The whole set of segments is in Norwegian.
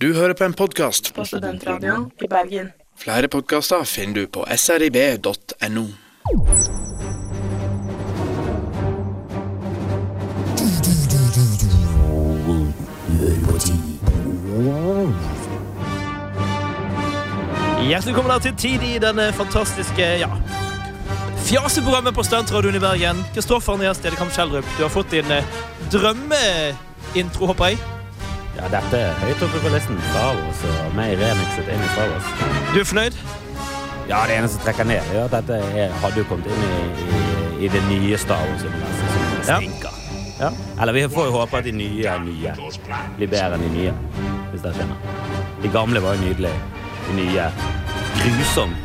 Du hører på en podkast. på Studentradioen i Bergen. Flere podkaster finner du på srib.no. Hjertelig velkommen her til tid i denne fantastiske ja, fjaseprogrammet på Studentradioen i Bergen. Kristoffer Andreas Stedekamp Schjelderup, du har fått din eh, drømmeintro, håper jeg. Ja, dette er høyt oppe på listen. Star Wars og meg remixet inn i Star Wars. Du er fornøyd? Ja, det eneste som trekker ned, er at dette er, hadde jo kommet inn i, i, i det nye Star Wars-universet, som Ja. Ja. Eller vi får jo håpe at de nye er nye blir bedre enn de nye, hvis dere skjønner. De gamle var jo nydelige. De nye grusomme.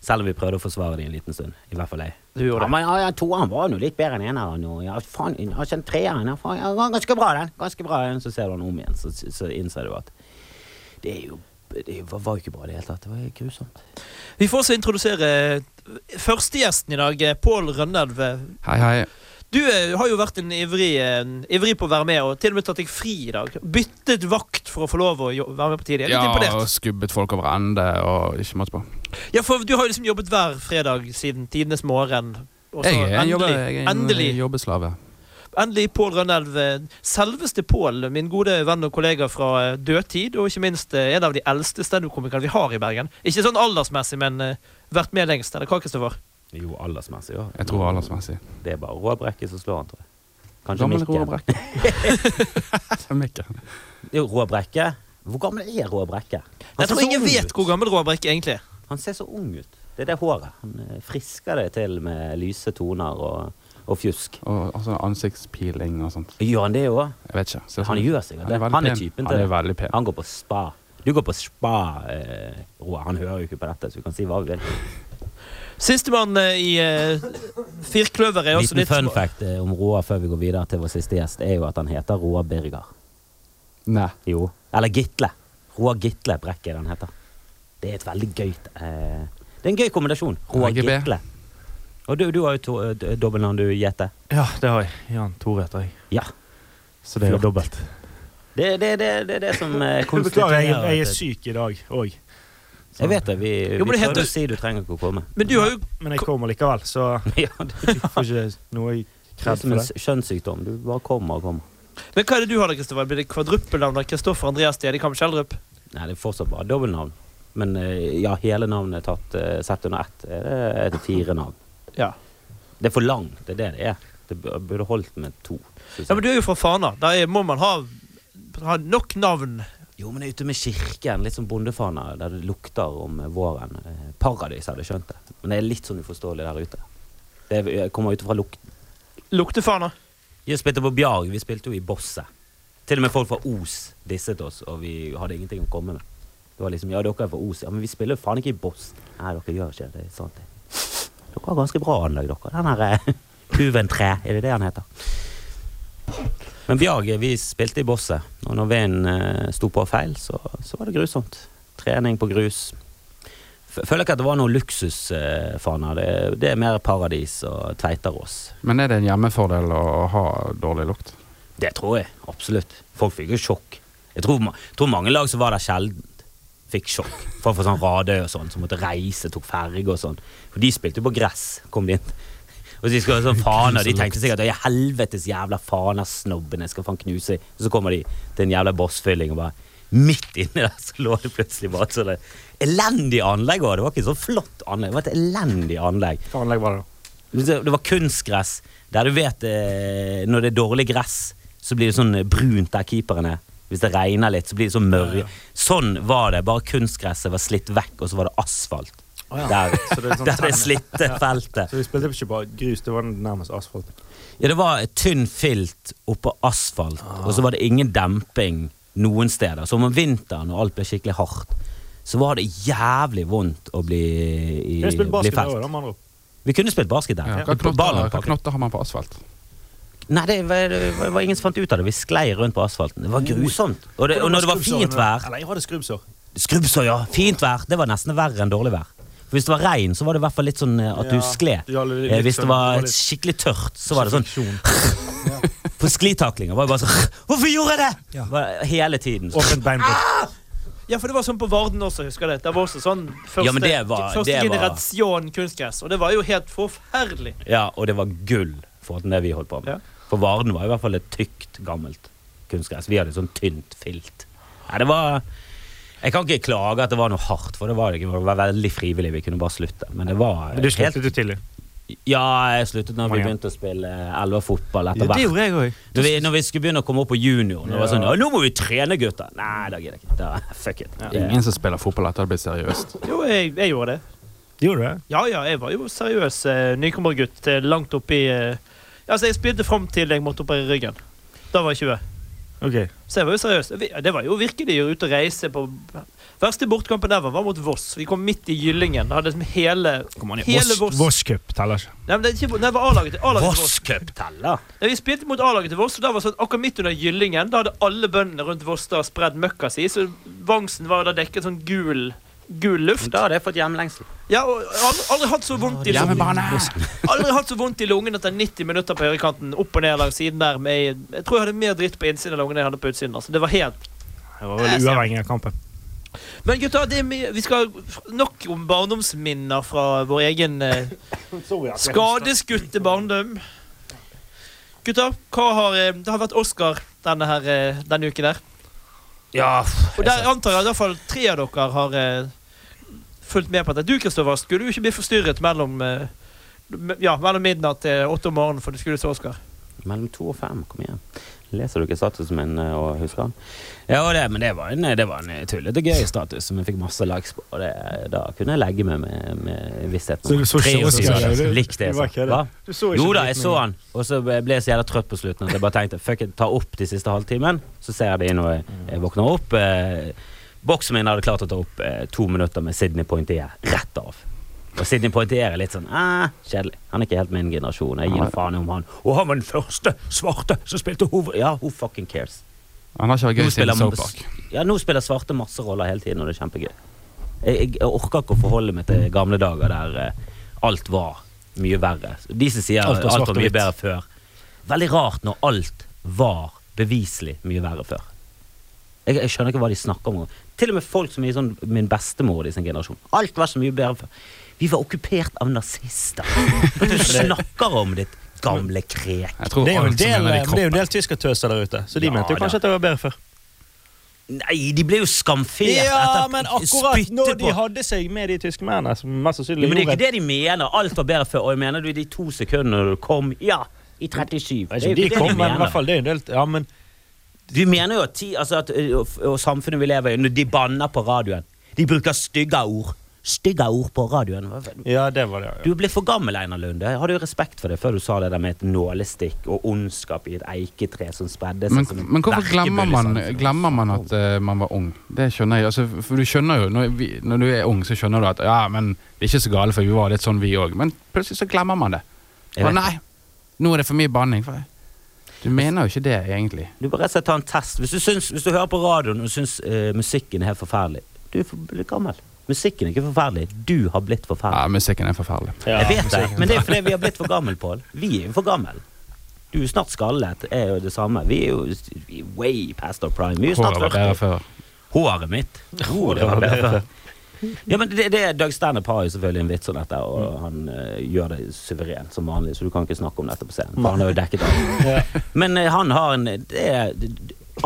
Selv om vi prøvde å forsvare dem en liten stund. I hvert fall jeg. Du gjorde det. Ja, men ja, ja, Toeren var jo litt bedre enn eneren. og Ja, faen, kjent treeren. Ja, faen, ja, ganske bra, den. Ganske bra. den. Så ser du den om igjen, så, så innser du at det er jo det var var jo ikke bra i det hele tatt. Det var grusomt. Vi får også introdusere førstegjesten i dag, Pål Rønnelv. Hei, hei. Du eh, har jo vært en ivrig, eh, ivrig på å være med, og til og med tatt deg fri i dag. Byttet vakt for å få lov å jo- være med på tidlig. Jeg er litt Ja, og imponert. skubbet folk over ende og ikke måtte på. Ja, for du har jo liksom jobbet hver fredag siden tidenes morgen. og så Jeg er en, jobbe, jeg er en endelig, jobbeslave. endelig Pål Rønnelv. eh, Selveste Pål, min gode venn og kollega fra eh, dødtid, og ikke minst eh, en av de eldste standup-komikerne vi har i Bergen. Ikke sånn aldersmessig, men eh, vært med lengst. Eller hva, Kristoffer? Jo, aldersmessig. Ja. Jeg tror aldersmessig. Det er bare Råbrekke som slår han, tror jeg. Kanskje Gammel Mikkel. Roar Brekke. Mikkel. Det er jo Roar Brekke. Hvor gammel er Roar Brekke? Han Jeg tror ingen vet ut. hvor gammel Roar Brekke egentlig er. Han ser så ung ut. Det er det håret. Han eh, frisker det til med lyse toner og, og fjusk. Og altså, sånn ansiktspiling og sånt. Gjør han det òg? Jeg vet ikke. Ser Han sånn- gjør sikkert det. er Han er typen til det. Han er veldig pen. Han går på spa. Du går på spa, eh, Roar. Han hører jo ikke på dette, så vi kan si hva vi vil. Sistemann eh, i uh, firkløver er også Liten litt fun fact eh, om Roar før vi går videre til vår siste gjest, er jo at han heter Roar Birger. Nei. Jo. Eller Gitle. Roar Gitle Brekke er det han heter. Det er et veldig gøyt uh, Det er en gøy kombinasjon. Roar RGB. Gitle. Og du, du har jo to, eh, dobbeltnavn, du, Jette. Ja, det har jeg. Jan Tore heter jeg. Ja. Så det er jo dobbelt. Det er det, det, det, det som konstituerer Beklager, jeg, jeg er syk i dag òg. Jeg vet det. Vi, Jo, vi det prøvde å si du trenger ikke å komme. Men du har jo Men jeg kommer likevel, så ja, du, får ikke noe kred for det. kjønnssykdom. Du bare kommer og kommer. Men hva er det du har da, Kristoffer? Blir det kvadruppelnavn av Kristoffer Andreas Stedekamp Schjelderup? Nei, det er fortsatt bare dobbeltnavn. Men eh, ja, hele navnet er tatt eh, sett under ett. Er det er det fire navn. Ja. Det er for langt, det er det det er. Det burde holdt med to. ja, men du er jo fra Fana. Da må man ha, ha nok navn. Jo, men ute med kirken, litt sånn bondefana, der det lukter om eh, våren. Eh, Paradis hadde skjønt det. Men det er litt sånn uforståelig der ute. Det er- kommer ut fra lukten. Luktefana. Vi spilte på Bjarg, vi spilte jo i Bosset. Til og med folk fra Os disset oss, og vi hadde ingenting å komme med. Det var liksom, ja, dere er fra Os. Ja, men vi spiller jo faen ikke i Boss. Nei, dere gjør ikke det. det er sant det. Dere har ganske bra anlegg, dere. Den her Puven 3, er det det han heter? Men Bjarge, vi spilte i Bosset, og når veien eh, sto på feil, så, så var det grusomt. Trening på grus. Føler ikke at det var noe luksusfana. det, det er mer paradis og Tveiterås. Men er det en hjemmefordel å ha dårlig lukt? Det tror jeg, absolutt. Folk fikk jo sjokk. Jeg tror, tror mange lag som var der sjelden, fikk sjokk. For Folk få sånn Radøy og sånn, som måtte reise, tok ferge og sånn. For de spilte jo på gress, kom de inn. Og de sånn faner, de tenkte sikkert at helvetes jævla fanersnobben, jeg skal faen knuse. Og så kommer de til en jævla bossfylling og bare Midt inni der så lå det plutselig bare et elendig anlegg òg. Det var ikke så flott anlegg, det var et elendig anlegg. Hva anlegg var det, da? Det var kunstgress, der du vet eh, Når det er dårlig gress, så blir det sånn brunt der keeperen er. Hvis det regner litt, så blir det sånn mørje. Sånn var det, bare kunstgresset var slitt vekk, og så var det asfalt. Der, Så det sånn der det slitte feltet. Så vi spilte ikke bare grus, det var nærmest asfalt. Ja, det var et tynn filt oppå asfalt, og så var det ingen demping noen steder. Så om vinteren, og alt ble skikkelig hardt, så var det jævlig vondt å bli, i, Vi bli basket òg, ord. Vi kunne spilt basket der. Ja. Hva, knotter, hva knotter har man på asfalt? Nei, det var, det var- det var ingen som fant ut av det. Vi sklei rundt på asfalten. Det var grusomt. Og, det, og når det var fint vær Eller jeg hadde skrubbsår. Skrubbsår, ja. Fint vær. Det var nesten verre enn dårlig vær. For Hvis det var regn, så var det i hvert fall litt sånn eh, at du Ja, skled. var Eh, Hvis sånn- det var litt- skikkelig tørt, så var det sånn. For sklitaklinger var det bare sånn Hvorfor gjorde jeg det?! Ja. Var Hele tiden. Åpent beinbrudd. Ja, for det var sånn på Varden også, husker jeg det. Det var også sånn første, Ja, det var- første det var- generasjon kunstgress, og det var jo helt forferdelig. Ja, og det var gull for det vi holdt på med. Ja. For Varden var i hvert fall et tykt, gammelt kunstgress. Vi hadde sånn tynt filt. Nei, det var Jeg kan ikke klage at det var noe hardt, for det var det var veldig frivillig. Vi kunne bare slutte. Men det var Men du helt sluttet jo tidlig. Ja, jeg sluttet når vi begynte å spille elva fotball etter Ja, det gjorde jeg også. Når vi, når vi skulle begynne å komme opp på junior, når det var sånn ja, 'Nå må vi trene, gutter!' Nei, da gidder jeg ikke. Da, fuck it. Ja. Ingen som spiller fotball etter at det blir seriøst. Jo, jeg, jeg gjorde det. Gjorde du det? Ja, ja, jeg var jo seriøs eh, nykommergutt eh, langt oppi eh, Altså, jeg spilte fram til jeg måtte operere ryggen. Da var jeg 20. Ok. Så jeg var jo seriøs. Det var jo virkelig å ut og reise på Verste bortkampen der var mot Voss. Vi kom midt i Gyllingen. Hadde liksom hele Hele Voss. Voss Cup teller. Nei, men det, ikke, nei, det var A-laget til Voss. Voss Cup teller. Nei, vi spilte mot A-laget til Voss, og da var sånn, akkurat midt under Gyllingen. Da hadde alle bøndene rundt Voss da spredd møkka si, så Vangsen var da dekket sånn gul, gul luft. Da hadde jeg fått hjemlengsel. Ja, og aldri, aldri hatt så vondt i lungene. Aldri hatt så vondt i lungene etter 90 minutter på høyrekanten opp og ned langs siden der med Jeg tror jeg hadde mer dritt på innsiden av lungene enn jeg hadde på utsiden. Altså. Det var helt Det var vel uavhengig av kampen. Men gutta, det er mye, vi skal nok om barndomsminner fra vår egen eh, skadeskutte barndom. Gutta, hva har eh, Det har vært Oscar denne, her, eh, denne uken der. Ja, Og der antar jeg i hvert fall tre av dere har eh, fulgt med på dette. Du, Kristoffer, skulle jo ikke bli forstyrret mellom eh, ja, mellom midnatt til åtte om morgenen for du skulle se Oscar. Mellom to og fem, kom igjen. Leser du ikke statusen min eh, og husker den? Ja, det, men det var en, det var en tullete gøy status som jeg fikk masse likes på. Og det, da kunne jeg legge meg med, med visshet. Så du så ikke år? Likt det, Jo da, jeg så han, og så ble jeg så jævla trøtt på slutten at jeg bare tenkte fuck it, ta opp de siste halvtimen. Så ser jeg det når jeg, jeg våkner opp. Eh, boksen min hadde klart å ta opp eh, to minutter med Sidney Poitier rett av. Og Sidney Poitier er litt sånn eh, kjedelig. Han er ikke helt min generasjon. Jeg gir en faen om han. Og han var den første svarte som spilte hoved... Ja, who fucking cares? Han har ikke vært gøy siden South Park. Ja, nå spiller svarte masse roller hele tiden, og det er kjempegøy. Jeg, jeg, jeg orker ikke å forholde meg til gamle dager der eh, alt var mye verre. De som sier Alt alt var var, svart og mye bedre før. Veldig rart når alt var beviselig mye verre før. Jeg, jeg skjønner ikke hva de snakker om. Til og med folk som er sånn min bestemor i sin generasjon. Alt var så mye bedre før. Vi var okkupert av nazister. Er du snakker om, ditt gamle krek? Det er jo en del, er jo en del tyskertøser der ute, så de Ja, mente jo kanskje da. at det var bedre før. Nei, de ble jo skamfert Ja, etter men akkurat når de hadde seg med de tyske mennene, som mest Ja, sannsynlig men det er ikke det de mener. Alt var bedre før. Og jeg mener du i de to sekundene du kom Ja, i 37. Jeg vet Det er ikke de det kom, de men i hvert fall det er en del Ja, men Du mener jo at, ti, altså at og, og samfunnet vi lever i, når de banner på radioen De bruker stygge ord. Stygge ord på radioen. Ja, det var det. Du Ja. Du ble for gammel, Einar Lunde. Hadde jo respekt for det før du sa det der med et nålestikk og ondskap i et eiketre som spredde seg Men, som men hvorfor glemmer man, glemmer man at uh, man var ung? Det skjønner jeg. Altså, for du skjønner jo, når, vi, når du er ung, så skjønner du at ja, men det er ikke så gale, for vi var litt sånn vi òg. Men plutselig så glemmer man det. Og nei, nå er det for mye banning. For du mener jo ikke det, egentlig. Du bare rett og slett ta en test. Hvis du, syns, hvis du hører på radioen og syns uh, musikken er helt forferdelig, du er for, gammel. Musikken er ikke forferdelig. Du har blitt forferdelig. Ja, Musikken er forferdelig. Ja, jeg vet det, men det er fordi vi har blitt for gammel, Pål. Vi er jo for gammel. Du er snart skallet, er jo det samme. Vi er jo vi er way past our prime. Vi er snart Håret var bedre 40. Håret mitt. Håret det var bedre før. Ja, men det, det, Doug Stanhope har jo selvfølgelig en vits om dette, og han uh, gjør det suverent som vanlig, så du kan ikke snakke om dette på scenen. For han har jo dekket alt. Men uh, han har en det, er-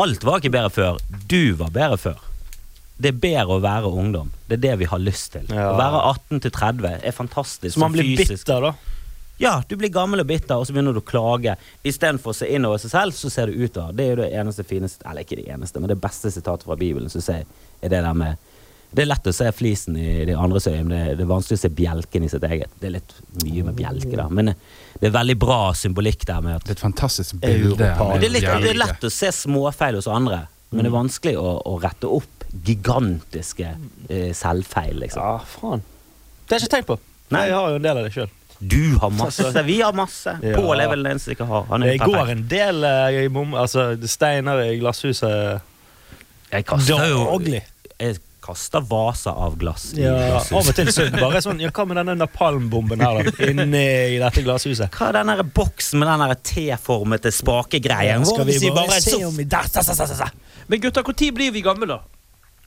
Alt var ikke bedre før. Du var bedre før. Det er bedre å være ungdom. Det er det vi har lyst til. Ja. Å være 18 til 30 er fantastisk. Så man blir fysisk. bitter, da. Ja, du blir gammel og bitter, og så begynner du å klage. Istedenfor å se innover seg selv, så ser du utover. Det er jo det eneste fineste Eller ikke det eneste, men det beste sitatet fra Bibelen som jeg er det der med Det er lett å se flisen i de andres øyne, men det det er vanskelig å se bjelken i sitt eget. Det er litt mye med bjelke, da. Men det er veldig bra symbolikk der med at Det er et fantastisk bilde. Det er, litt, det er lett å se småfeil hos andre, men det er vanskelig å, å rette opp gigantiske eh, selvfeil, liksom. Ja, faen. Det har jeg ikke tenkt på. Nei. Jeg har jo en del av det sjøl. Du har masse, vi har masse. Ja. Pål er vel den eneste som ikke har. Han er Det går en del uh, i bom... Altså, det steiner i glasshuset Jeg kaster jo Jeg vaser av glass i Ja, glasshuset. av og til så bare sånn Ja, hva med denne napalmbomben her, da? Inne i dette glasshuset. Hva er den boksen med den T-formete spakegreien? Skal vi bare bare se om vi da, sa, sa, sa, sa, sa. Men gutta, når blir vi gamle, da?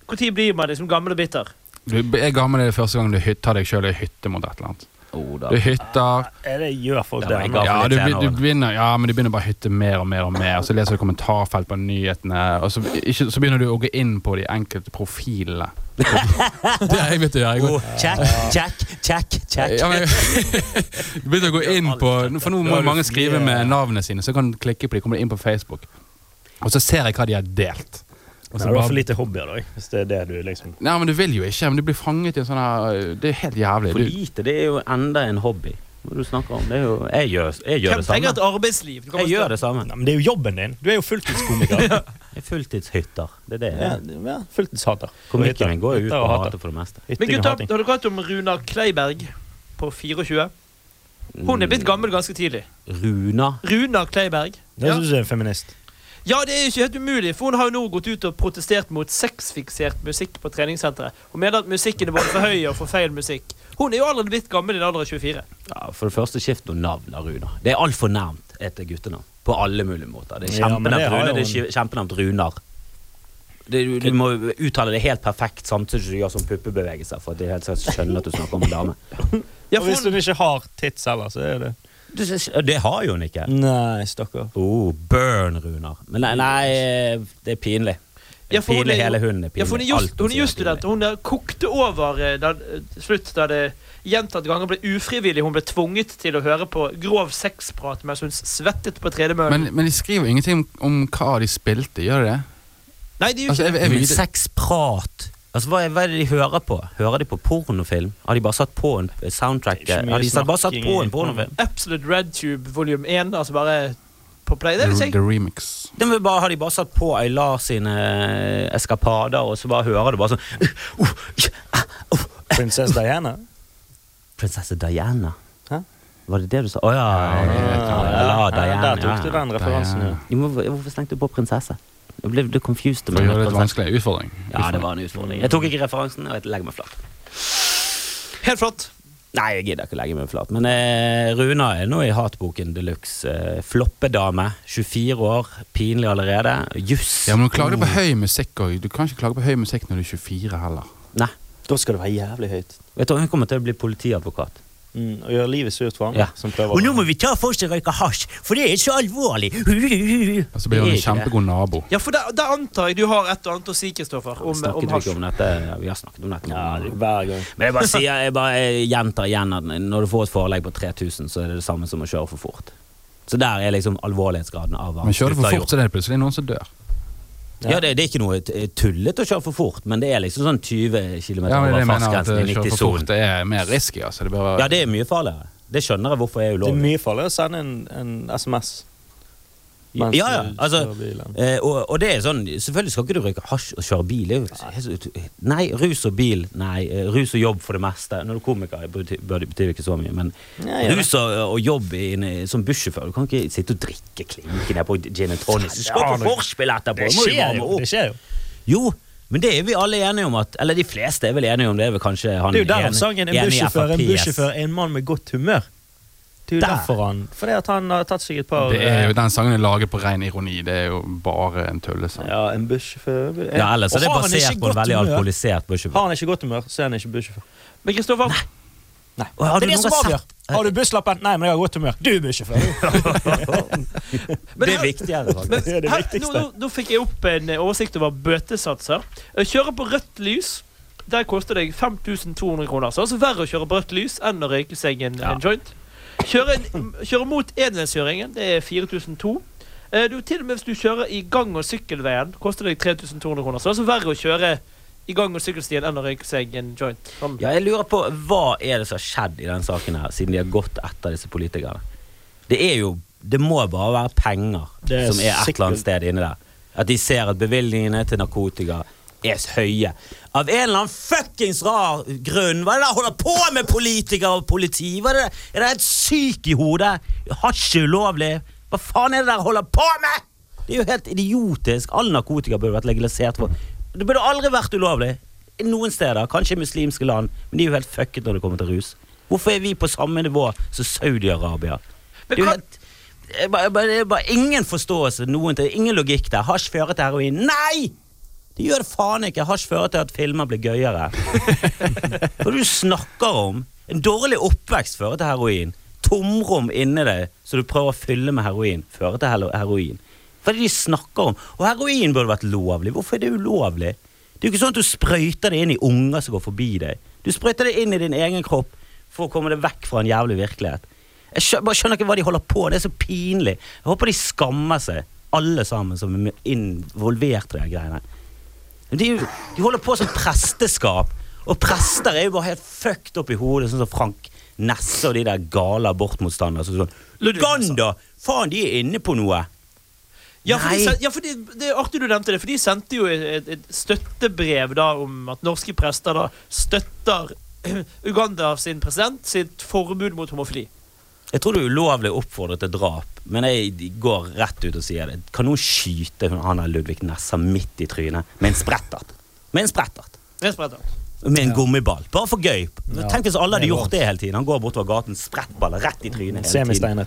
Når blir man liksom gammel og bitter? Du er gammel det første gang du hytter deg sjøl i hytte mot et eller annet. Oh, da. Du hytter Er det gjør folk det? gammel. ja, du, du begynner, ja, men du begynner bare å hytte mer og mer og mer. Så leser du kommentarfelt på nyhetene, og så, ikke, så begynner du å gå inn på de enkelte profilene. det er jeg vet gjøre. Jeg går, Oh, check, check, check, check. ja, men, du begynner å gå inn på For nå må mange skrive med navnene sine, så kan du klikke på de, kommer du inn på Facebook. Og så ser jeg hva de har delt. Og så du har bare- for lite hobbyer, da. Hvis det er det du liksom Nei, men du vil jo ikke. Men du blir fanget i en sånn her Det er helt jævlig. For lite, det er jo enda en hobby. Hva du snakker om? Det er jo, jeg gjør, jeg gjør Hvem det trenger et arbeidsliv? Du Jeg gjør det samme. Nei, men Det er jo jobben din. Du er jo fulltidskomiker. Jeg er fulltidshytter. Det er det. ja, ja, fulltidshater. Komikeren min går jo ut på og å hater. hate for det meste. Men gutter, gutta, har dere hørt om Runa Kleiberg på 24? Hun er blitt gammel ganske tidlig. Runa. Runa Kleiberg. Det syns jeg er en feminist. Ja, det er ikke helt umulig, for hun har jo nå gått ut og protestert mot sexfiksert musikk på treningssenteret. Hun mener at musikken er både for høy og for feil musikk. Hun er jo allerede blitt gammel i den alder av 24. Ja, for det første, skift noe navn av Runa. Det er altfor nærmt et guttenavn. På alle mulige måter. Det er Ja, men det kjempenavnt har Rune, jo det er kje- Runar. Det, du, du må uttale det helt perfekt samtidig som du gjør sånn puppebevegelser for at de helt skjønner at du snakker om en dame. Ja, og for hvis hun, ikke har tits heller, så er det det har jo hun ikke. Nei, stakkar. Oh, burn, Runar. Men nei, nei, det er pinlig. Ja, for hun pinlig, er hele hunden er pinlig. ja, for hun er just, hun er jusstudent. og Hun der kokte over eh, da, eh, slutt da det gjentatte ganger ble ufrivillig. Hun ble tvunget til å høre på grov sexprat mens hun svettet på tredemøllen. men, men de skriver ingenting om, om hva de spilte, gjør de det? Nei, det gjør Altså, ikke vil- sexprat Altså, hva, hva er det de hører på? Hører de på pornofilm? Har de bare satt på en soundtrack? Har de satt, bare satt på en pornofilm? Absolute Red Tube volum 1. Altså bare på play. Det vil si. the remix. Det må bare, har de bare satt på Aylar sine eh, eskapader, og så bare hører du bare sånn uh, uh, uh, Prinsesse Diana. Prinsesse Diana. Hæ? Var det det du sa? Å ja. ja, ja, Diana. Der tok du den referansen, ja. Hvorfor stengte du på prinsesse? Jeg ble du confused. For å med gjøre det litt vanskelig. Utfordring. Ja, det var en utfordring. Jeg tok ikke referansen, og jeg legger meg flat. Helt flott. Nei, jeg gidder ikke legge meg flat. Men eh, Runa er nå i Hatboken de luxe. Eh, floppedame, 24 år, pinlig allerede. Juss. Ja, men du klager på høy musikk òg. Du kan ikke klage på høy musikk når du er 24 heller. Nei. Da skal det være jævlig høyt. Vet du, Hun kommer til å bli politiadvokat. Mm, og gjøre livet surt for ham. Ja. Som prøver å- vi ta folk som røyker hasj, for det er så alvorlig. Og så blir han en kjempegod nabo. Ja, for der, der antar jeg du har et og annet å si, Kristoffer, om, om hasj. om dette? Ja, Vi har snakket om dette. Ja, er hver gang. Men jeg bare sier, jeg bare gjentar igjen at når du får et forelegg på 3000, så er det det samme som å kjøre for fort. Så der er liksom alvorlighetsgraden av hva Men kjører du for fort, så er det plutselig noen som dør. Ja, det, det er ikke noe t- tullete å kjøre for fort, men det er liksom sånn 20 km Ja, men over jeg mener at fartsgrensen i eh, kjøre for 90-sonen. fort det er mer risky. Altså. Det bør, Ja, det er mye farligere. Det skjønner jeg hvorfor er Det er mye farligere å sende en, en SMS. Ja, ja, altså. Eh, og, og det er sånn Selvfølgelig skal ikke du røyke hasj og kjøre bil. Nei, rus og bil. Nei, eh, rus og jobb for det meste. Når du er komiker, det betyr, bør- ikke så mye, men Ja, ja. rus og, og jobb i en, som bussjåfør Du kan ikke sitte og drikke klinken på gin and tonic. Du skal på vorspiel etterpå! Det skjer jo. Det skjer jo. Jo, men det er vi alle enige om at Eller de fleste er vel enige om det. Er vel kanskje han Det er jo der enig- sangen En bussjåfør en bussjåfør er en mann med godt humør. Det er jo derfor han Fordi at han har tatt seg et par det er jo, eh, den sangen er laget på ren ironi. Det er jo bare en tullesang. Ja, en bussjåfør Ja, ellers er Og det har han basert ikke på en godt veldig humør- alkoholisert bussjåfør. Har han ikke godt humør, så er han ikke bussjåfør. Men Kristoffer, Nei. Og har det du er det som noen avgjør. sett- Har du busslappen? Nei, men jeg har godt humør. Du er bussjåfør. Men det er her- viktigere, faktisk. Det er det her, viktigste. nå, nå, nå fikk jeg opp en eh, oversikt over bøtesatser. Eh, Kjøre på rødt lys. Der koster det 5200 kroner. Så altså verre å kjøre på rødt lys enn å røyke seg en, en joint. Kjøre, en, kjøre mot enveiskjøringen, det er 4002. Eh, Du, til og med hvis du kjører i gang- og sykkelveien, koster det 3200 kroner. Så det er altså verre å kjøre i gang- og sykkelstien enn å røyke seg en joint. Sånn. Ja, jeg lurer på Hva er det som har skjedd i den saken her, siden de har gått etter disse politikerne? Det er jo Det må bare være penger er som er et sikkert- eller annet sted inni der. At de ser at bevilgningene til narkotika er høye. Av en eller annen fuckings rar grunn. Hva er det de holder på med, politikere og politi? Er, det? er det helt syk i hodet? Hasj er ulovlig. Hva faen er det dere holder på med?! Det er jo helt idiotisk. All narkotika burde vært legalisert. For. Det burde aldri vært ulovlig. Noen steder, kanskje i muslimske land, men de er jo helt fucket når det kommer til rus. Hvorfor er vi på samme nivå som Saudi-Arabia? Det er jo helt det er bare, ingen forståelse, noen ingen logikk der. Hasj fører til heroin. Nei! Det gjør det faen ikke. Hasj fører til at filmer blir gøyere. Hva du snakker om? En dårlig oppvekst fører til heroin. Tomrom inni deg så du prøver å fylle med heroin, fører til heroin. Hva er det de snakker om? Og heroin burde vært lovlig. Hvorfor er det ulovlig? Det er jo ikke sånn at du sprøyter det inn i unger som går forbi deg. Du sprøyter det inn i din egen kropp for å komme deg vekk fra en jævlig virkelighet. Jeg skjønner, bare skjønner ikke hva de holder på Det er så pinlig. Jeg håper de skammer seg, alle sammen som er involvert i de greiene. De, de holder på som presteskap, og prester er jo bare helt fucked opp i hodet, sånn som Frank Nesse og de der gale abortmotstandere. Sånn, Uganda! Faen, de er inne på noe! Ja, for de, ja, for de, det er artig du nevnte det, for de sendte jo et, et støttebrev da om at norske prester da støtter Uganda sin president sitt forbud mot homofili. Jeg tror det er ulovlig å oppfordre til drap, men jeg går rett ut og sier det. Kan noen skyte han der Ludvig Nessa midt i trynet med en sprettert? Med en sprettert. Med en, sprettert. Med en gummiball. Bare for gøy. Ja, Tenk hvis alle hadde gjort det hele tiden. Han går bortover gaten, sprettballer rett i trynet hele tiden.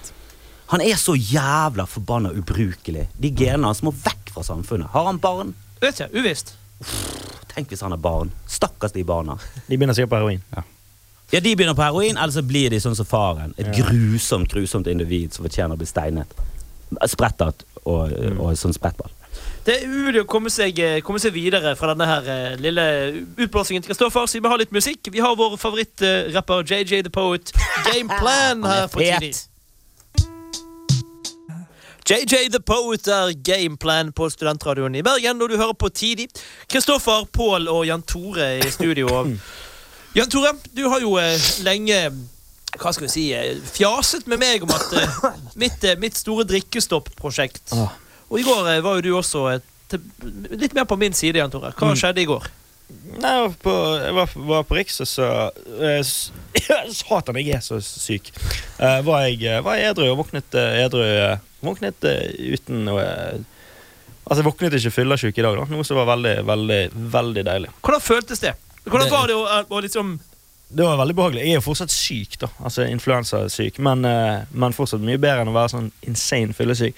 Han er så jævla forbanna ubrukelig. De genene hans må vekk fra samfunnet. Har han barn? Vet ikke, uvisst. Tenk hvis han har barn. Stakkars de barna. De begynner sikkert på heroin. Ja, De begynner på heroin, eller så blir de sånn som faren. Et Ja. grusomt grusomt individ som fortjener å bli steinet. Sprettert og, og sånn sprettball. Det er umulig å komme seg, eh, komme seg videre fra denne her eh, lille utblåsingen til Kristoffer, så vi må ha litt musikk. Vi har vår favorittrapper JJ The Poet, Game Plan, her på tidlig. JJ The Poet er Gameplan på studentradioen i Bergen, og du hører på Tidlig. Kristoffer, Pål og Jan Tore i studio. Jan Tore, du har jo eh, lenge hva skal vi si, eh, fjaset med meg om at eh, mitt, eh, mitt store drikkestopp-prosjekt Ah. Og i går eh, var jo du også eh, til, litt mer på min side, Jan Tore. Hva Mm. skjedde i går? Nei, jeg var på, jeg var, var på Riks, og så eh, Satan, jeg er så syk. Uh, var jeg eh, var edru og våknet edru Våknet uten noe Altså, jeg våknet ikke fyllesyk i dag, da. Noe som var veldig, veldig, veldig deilig. Hvordan føltes det? Hvordan var det å, å liksom Det var veldig behagelig. Jeg er jo fortsatt syk, da. Altså influensasyk. Men, eh, men fortsatt mye bedre enn å være sånn insane fyllesyk.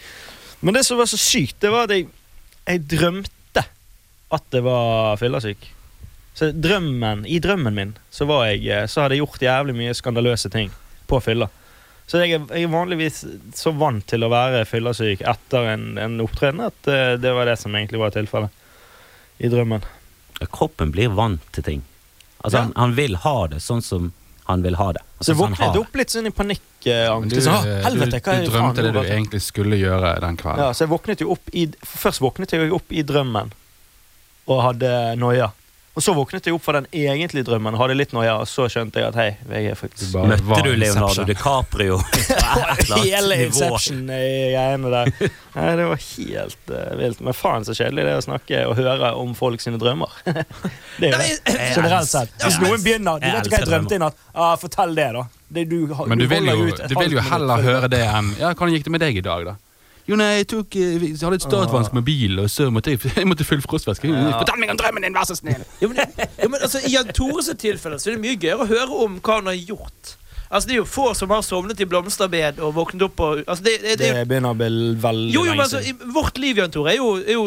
Men det som var så sykt, det var at jeg, jeg drømte at det var fyllesyk. Så drømmen, I drømmen min så, var jeg, eh, så hadde jeg gjort jævlig mye skandaløse ting på fylla. Så jeg, jeg er vanligvis så vant til å være fyllesyk etter en, en opptreden at eh, det var det som egentlig var tilfellet i drømmen. Kroppen blir vant til ting. Altså, Ja. han, han vil ha det sånn som han vil ha det. Altså, du har våknet opp litt sånn i panikkangst. du, Liksom, «Å, du, helvete, du det faen drømte det du altså?» egentlig skulle gjøre den kvelden. Ja, så jeg våknet jo opp i Først våknet jeg jo opp i drømmen og hadde noia. Og så våknet jeg opp fra den egentlige drømmen hadde litt noia, og så skjønte jeg at hei, jeg er Du faktisk bare Møtte var du Leonardo Inception. DiCaprio? Hele? Inception-greiene der. Nei, det var helt uh, vilt. Men faen så kjedelig det er å snakke og høre om folk sine drømmer. det er jo det. Generelt sett. Hvis noen begynner Du vet ikke hva jeg drømte i natt? Ah, fortell det, da. Det du, Men du vil jo, ut du vil jo heller høre det enn Ja, hvordan gikk det med deg i dag, da? Jo, nei, jeg tok eh, Jeg hadde et startvansk med bil, og så måtte jeg, jeg måtte fylle frostvæske. Fortell meg om drømmen din, vær så snill! Jo, men, jo, men altså, I Jan Tores tilfelle så er det mye gøyere å høre om hva han har gjort. Altså, Det er jo få som har sovnet i blomsterbed og våknet opp og altså, det, det, det, Det begynner å bli veldig Jo, jo, men altså, i Vårt liv Jan Tore, er jo, er jo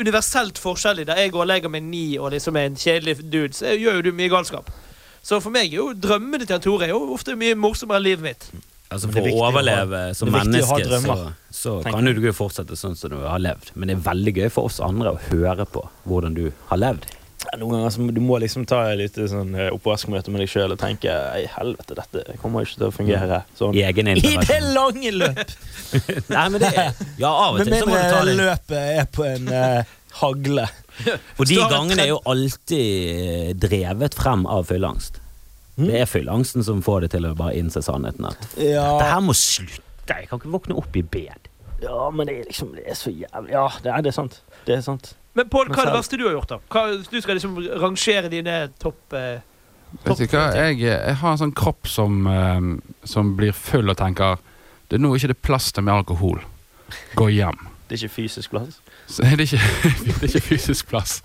universelt forskjellig. Der jeg går og legger meg ni og liksom er en kjedelig dude, så gjør jo du mye galskap. Så for meg er jo drømmene til Jan Tore er jo ofte mye morsommere enn livet mitt. Altså For å viktig å ha- overleve som menneske, så, drømmer, så kan jo du fortsette sånn som du har levd. Men det er veldig gøy for oss andre å høre på hvordan du har levd. Ja, Noen ganger så du må liksom ta et lite sånn eh, oppvaskmøte med deg sjøl og tenke Ei, helvete, dette kommer ikke til å fungere sånn. I egen I det lange løp! Nei, men det er Ja, av og til så må du ta det. løpet er på en uh, hagle. Og de gangene er jo alltid drevet frem av fylleangst. Mm. Det er fylleangsten som får det til å bare innse sannheten. At ja. dette her må slutte. Jeg kan ikke våkne opp i bed. ja, men det er liksom Det er så jævlig Ja, det er, det er sant. Det er sant. Men Pål, hva er det verste du har gjort? da? Hva, du skal liksom rangere dine topp eh, Vet du hva, jeg, jeg har en sånn kropp som, eh, som blir full og tenker Det er nå ikke det plass til mer alkohol. Gå hjem. Det er ikke fysisk plass. Så det er ikke, det er ikke fysisk plass.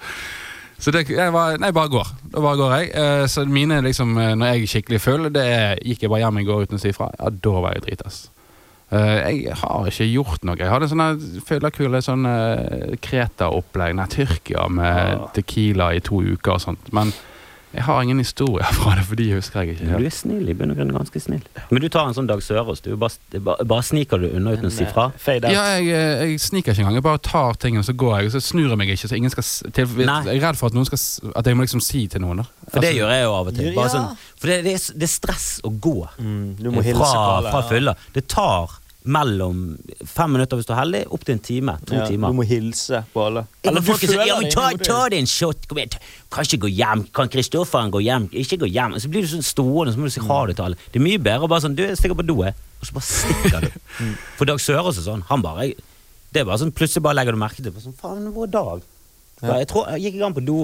Så det, jeg var, nei, bare går. Da bare går jeg. Eh, Så mine liksom, eh, når jeg er skikkelig full, det er, gikk jeg bare hjem i går uten å si ifra. Ja, da var jeg dritass. Eh, jeg har ikke gjort noe. Jeg hadde sånne fyllekule sånn Kreta-opplegg. Nei, Tyrkia med Ah. Tequila i to uker og sånt. Men jeg har ingen historier fra det, for de husker jeg ikke Du er snill, i bunn og grunn ganske snill. Men du tar en sånn Dag Sørås. Du bare, bare, bare sniker du unna uten å si fra. Fade out. Ja, jeg, eh, jeg sniker ikke engang. Jeg bare tar tingene, så går jeg. Og så snur jeg meg ikke, så ingen skal til, Jeg er redd for at noen skal At jeg må liksom si til noen. Da. For det Altså, gjør jeg jo av og til. Ja. Bare sånn, for det, det, er, det er stress å gå Mm, du må hilse fra, fra fylla. Det tar mellom fem minutter hvis du er heldig, opp til en time. To Ja, timer. Du må hilse på alle. Eller folk sier ja, men ta, ta deg en shot, kom igjen. Kan ikke gå hjem. Kan Kristofferen gå hjem? Ikke gå hjem. Så blir du sånn stående, så må du si ha det til alle. Det er mye bedre å bare sånn Du, jeg stikker på do, jeg. Og så bare stikker du. For Dag Sørås er sånn. Han bare Det er bare sånn plutselig bare legger du merke til det. sånn, Faen, hvor er Dag? Ja. Jeg tror Jeg gikk i gang på do.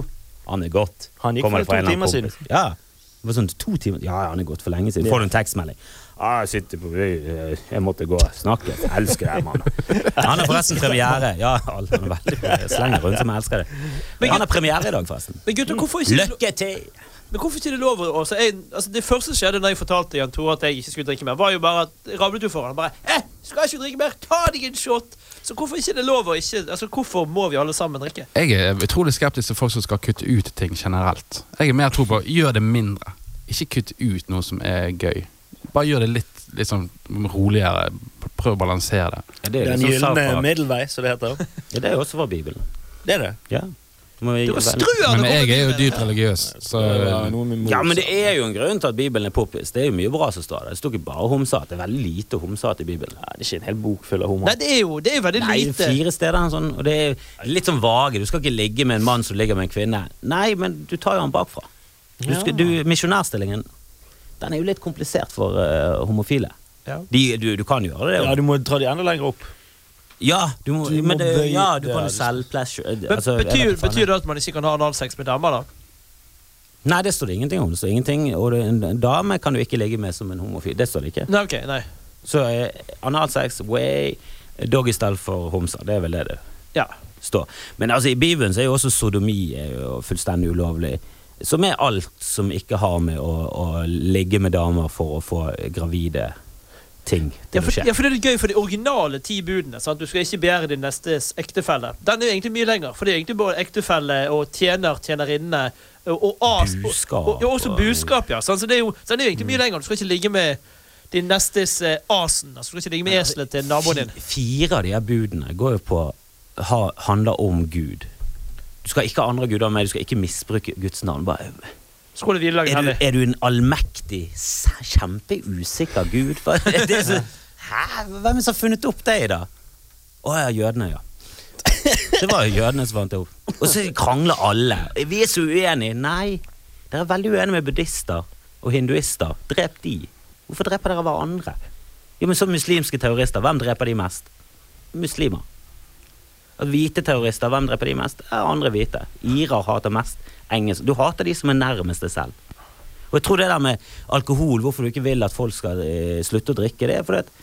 Han er godt. Han gikk Kommer for to timer siden. Ja. Det var sånn to timer Ja, ja, han er gått for lenge siden. Får du en tekstmelding. Ah, jeg sitter på Jeg jeg måtte gå og snakke. Jeg elsker deg, mann. Han har forresten premiere. Ja, han er veldig slenger rundt som jeg elsker det. Men Han har premiere i dag, forresten. Men gutter, hvorfor ikke Lykke til! Men hvorfor ikke det lov å altså, jeg, altså, Det første som skjedde da jeg fortalte Jan Tore at jeg ikke skulle drikke mer, var jo bare at rablet jo for han bare eh, skal ikke drikke mer, ta deg en shot! Så hvorfor ikke det lov å ikke Altså, hvorfor må vi alle sammen drikke? Jeg er utrolig skeptisk til folk som skal kutte ut ting generelt. Jeg er mer tro på gjør det mindre. Ikke kutt ut noe som er gøy. Bare gjør det litt, litt sånn roligere. Prøv å balansere det. Ja, det er Den liksom gylne middelvei, som det heter. Ja, det er også fra Bibelen. Det er det. Ja. Må strø Men jeg er jo dypt religiøs, så Det var Ja, men det er jo en grunn til at Bibelen er poppis. Det er jo mye bra som står der. Det står ikke bare homsehat. Det er veldig lite homsehat i Bibelen. Nei, det er ikke en hel bok full av homo. Nei, det er jo det er veldig Nei, lite. fire steder en sånn, og det er litt sånn vage. Du skal ikke ligge med en mann som ligger med en kvinne. Nei, men du tar jo han bakfra. Du ja. du, misjonærstillingen, den er jo litt komplisert for uh, homofile. Ja. De, du, du kan gjøre det. Ja, du må dra de enda lenger opp. Ja, du må, Du må men det, bøye- ja, du kan jo selge pleasure. Altså, betyr, betyr det at man ikke kan ha analsex med damer, da? Nei, det står det ingenting om. Det står ingenting, og det, en dame kan du ikke ligge med som en homofil. Det står det ikke. Nei, okay, nei. Så uh, analsex, way, doggystyle for homser. Det er vel det det Ja. står. Men altså, i Bibelen så er jo også sodomi er jo fullstendig ulovlig. Som er alt som ikke har med å, å ligge med damer for å få gravide ting Ja for, å skje. ja, for det er gøy for de originale ti budene. Sant? Du skal ikke begjære din nestes ektefelle. Den er jo egentlig mye lenger, for det er egentlig både ektefelle og tjener, tjenerinne og, og as. og- Buskap Og, ja, også buskap, ja. Sant? Så det er jo, så den er jo egentlig mye lenger. Du skal ikke ligge med din nestes eh, asen. Altså, du skal ikke ligge med eselet til naboen din. Fire av de her budene går jo på ha, handler om Gud. Du skal ikke ha andre guder med, du skal ikke misbruke Guds navn. Bare, er, du, er du en allmektig, kjempeusikker gud? Så, hæ? Hvem som har funnet opp deg, da? Å ja, jødene, ja. Det var jo jødene som fant det opp. Og så krangler alle. Vi er så uenige. Nei, dere er veldig uenige med buddhister og hinduister. Drep de. Hvorfor dreper dere hverandre? Jo, men så muslimske terrorister, hvem dreper de mest? Muslimer. Og hvite terrorister, hvem dreper de mest? Ja, andre hvite. Irer hater mest engelsk. Du hater de som er nærmest deg selv. Og jeg tror det der med alkohol, hvorfor du ikke vil at folk skal eh, slutte å drikke, det er fordi at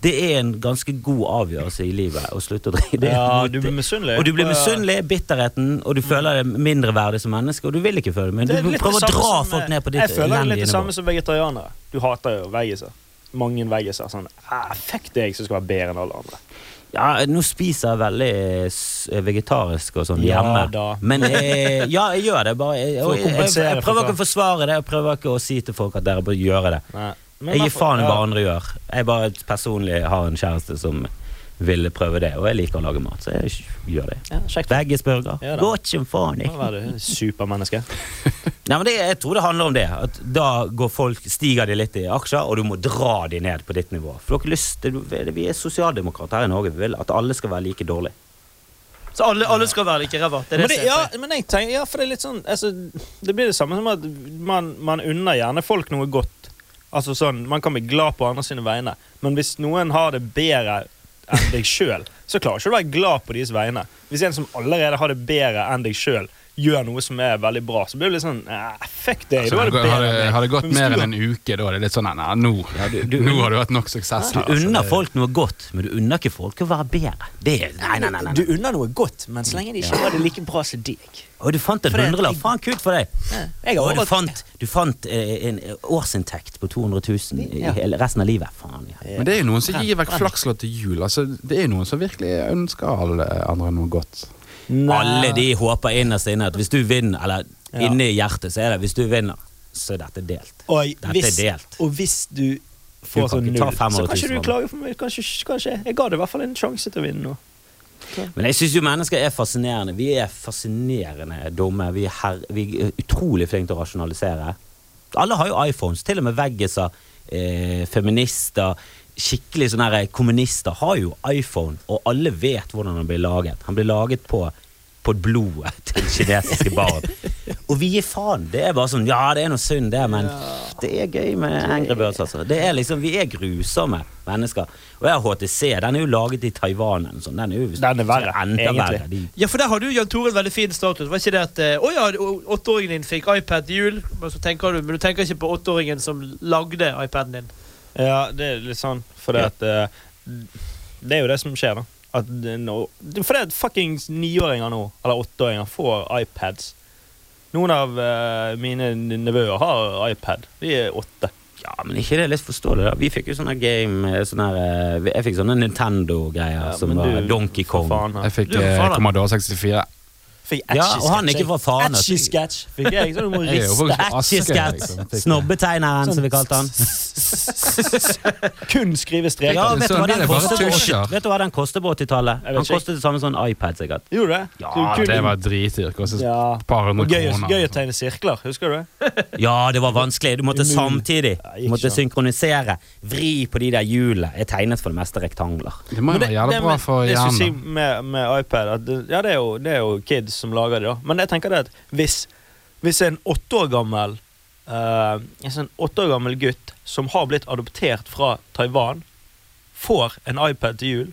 det er en ganske god avgjørelse i livet å slutte å drikke. Det er Ja, du blir misunnelig. Og du blir misunnelig, bitterheten, og du føler deg mindreverdig som menneske, og du vil ikke føle men Det er du prøver å dra folk eh, ned på ditt Jeg føler det er litt det samme som vegetarianere. Du hater jo veggiser. Mange veggiser. Sånn ah, Fuck deg som skal være bedre enn alle andre. Ja, nå spiser jeg veldig eh, vegetarisk og sånn Ja hjemme. da. Men jeg, ja, jeg gjør det. Bare, jeg, jeg, jeg, jeg prøver ikke å forsvare det, jeg prøver ikke å si til folk at dere bør gjøre det. Jeg gir faen i hva andre gjør. Jeg bare personlig har en kjæreste som ville prøve det, og jeg liker å lage mat, så jeg gjør det. Ja. Veggisburger. Ja. Godt som faen. Nå er du supermenneske. Nei, men det, jeg tror det handler om det. At da går folk, stiger de litt i aksjer, og du må dra de ned på ditt nivå. For dere lyst, Vi er sosialdemokrater her i Norge. Vi vil at alle skal være like dårlige. Så alle, alle skal være like ræva. Det Men det, ja, men jeg tenker, ja, for det er litt sånn altså, Det blir det samme som at man, man unner gjerne folk noe godt. Altså sånn, Man kan bli glad på andre sine vegne, men hvis noen har det bedre enn deg sjøl, så klarer ikke du å være glad på deres vegne. Hvis en som allerede har det bedre enn deg sjøl, gjør noe som er veldig bra, så blir det litt sånn eh, Fuck det. Altså, det har det, har det gått mer enn en uke, da er litt sånn Nei, nå, du- du- nå har du hatt nok suksess. Du her, altså. unner folk noe godt, men du unner ikke folk å være bedre. Det er, nei, nei, nei, nei. Du unner noe godt, men så lenge de ikke har det like bra som deg. Og du fant en hundrelapp. Faen, kult for deg. Ja, Og du fant, du fant eh, en årsinntekt på 200 000 i Ja. hele resten av livet. Faen, ja. Men det er jo noen som gir vekk flakslodd til jul. Altså, det er jo noen som virkelig ønsker alle andre noe godt. Alle de håper innerst inne at hvis du vinner, eller Ja. inni hjertet, så er det hvis du vinner, så er dette delt. Og Dette hvis, er delt. og hvis du får sånn null, så kan ikke du klage for meg. Kanskje, kanskje. Jeg ga det i hvert fall en sjanse til å vinne nå. Men jeg syns jo mennesker er fascinerende. Vi er fascinerende dumme. Vi er, her, vi er utrolig flinke til å rasjonalisere. Alle har jo iPhones. Til og med veggiser, eh, feminister, skikkelig sånne her kommunister har jo iPhone, og alle vet hvordan han blir laget. Han blir laget på på blodet til kinesiske barn. Og vi gir faen. Det er bare sånn Ja, det er noe synd, det, men det er gøy med Angry Birds, altså. Det er liksom, Vi er grusomme mennesker. Og jeg har HTC. Den er jo laget i Taiwan. sånn. Den er jo Den er verre, enda egentlig. verre. De Ja, for der har du Jan Tore en veldig fin status. Var ikke det at eh, Å ja, åtteåringen din fikk iPad til jul, men, så tenker du, men du tenker ikke på åtteåringen som lagde iPaden din. Ja, det er litt sånn, for det at eh, Det er jo det som skjer, da. At det nå, det- for det at fuckings niåringer nå, eller åtteåringer, får iPads. Noen av uh, mine nevøer har iPad. De er åtte. Ja, men ikke det er litt forståelig, da. Vi fikk jo sånne game eh, sånne eh, Jeg fikk sånne Nintendo-greier Ja, som var du- Donkey Kong. faen. Jeg fikk Du, faen, eh. Commodore 64. Fikk Ja, og han er ikke fra Fana. Etchy sketch fikk jeg. Så du må Jeg riste. faktisk fra Asker, Askeskat. liksom. Snobbetegneren, som vi kalte han. Kun skrive streker. Ja, vet du, hva Sånn, den koster på, tusjer. vet du hva den kostet på 80-tallet? Jeg Han kostet det samme som en iPad, sikkert. Gjorde det? Ja, det var dritdyrt. Kostet et par hundre kroner. gøy å tegne sirkler, husker du det? Ja, det var vanskelig. Du måtte samtidig Du måtte synkronisere. Vri på de der hjulene. Jeg tegnet for det meste rektangler. Det må jo være jævlig bra for det jeg skulle si med, med iPad at Ja, det er, jo, det er jo kids som lager det, da. Men jeg tenker det at hvis, hvis en åtte år gammel uh, En sånn åtte år gammel gutt som har blitt adoptert fra Taiwan, får en iPad til jul,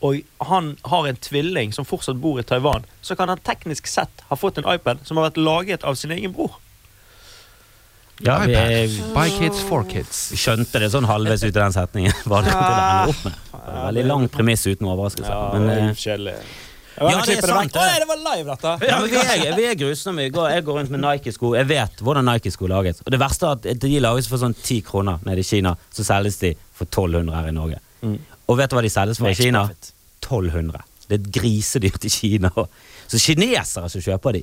og han har en tvilling som fortsatt bor i Taiwan, så kan han teknisk sett ha fått en iPad som har vært laget av sin egen bror. Ja, vi, er By kids for kids. vi skjønte det sånn halvveis ut i den setningen. Hva det det opp med. Veldig lang premiss uten overraskelse. Ja, Men, det er eh, kjedelig. Ja, det er sant, Å, nei, det var live, dette! Ja, men vi er, vi er grusomme. Jeg går, jeg går rundt med Nike-sko. Jeg vet hvordan Nike-sko lages. Og det verste er at de lages for sånn 10 kroner nede i Kina. Så selges de for 1200 her i Norge. Mm. Og vet du hva de selges for i Kina? 1200. Det er grisedyrt i Kina. Så kinesere som kjøper de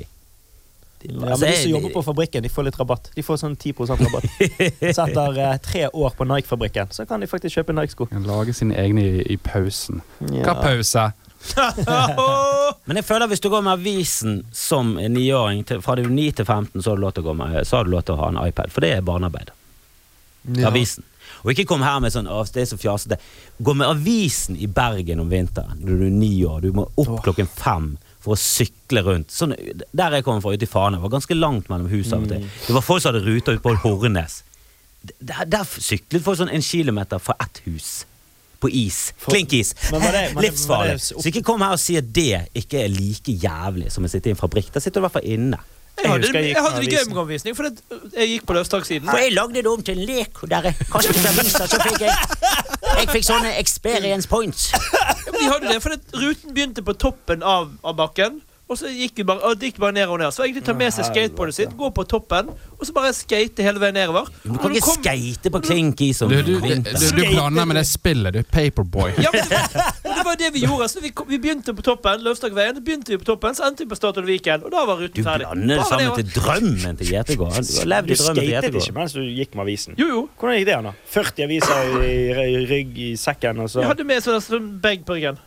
Ja, men De som jobber på fabrikken, de får litt rabatt. De får sånn 10% rabatt. etter eh, tre år på Nike-fabrikken, så kan de faktisk kjøpe Nike-sko. Lage sine egne i, i pausen. Hva Ja. pause? Men jeg føler hvis du går med avisen som en niåring, fra du er 9 til 15, så har du lov til å gå med, så har du lov til å ha en iPad. For det er barnearbeid. Ja. Avisen. Og ikke kom her med sånn «Å, det er så fjasete. Gå med avisen i Bergen om vinteren når du er ni år. Du må opp Åh. klokken fem for å sykle rundt. Sånn, der jeg kommer fra, ute i Fana, var ganske langt mellom hus av og Mm. til. Det var folk som hadde ruter ute på Hornes. Der, der syklet folk sånn en kilometer fra ett hus. På is. Klinkis. Livsfarlig. Så ikke kom her og si at det ikke er like jævlig som å sitte i en fabrikk. Da sitter du i hvert fall inne. Jeg hadde, jeg jeg hadde det gøy med omvisning, for det, jeg gikk på løstakssiden. For jeg lagde det om til en lek, der jeg kastet aviser, så fikk jeg Jeg fikk sånne experience points. Vi hadde det, for det, ruten begynte på toppen av, av bakken. Og så gikk vi bare, og gikk bare ned og ned. Så egentlig ta med seg skateboardet sitt, gå på toppen, og så bare skate hele veien nedover. Du kan ikke kom- skate på klinkis om Du, du, du, du, du blander med det spillet, du. Paperboy. Ja, men, men det var det vi gjorde. Så vi, kom, vi begynte på toppen, Løvstadveien, begynte vi på toppen, så endte vi på Statoil Viken, og da var ruten ferdig. blander det sammen til drømmen til Gjetegård. Du har levd i drømmen til skatet ikke mens du gikk med avisen. Jo, jo. Hvordan gikk det da? 40 aviser i, rygg i sekken, og så Vi hadde med sånn, sånn bag på ryggen.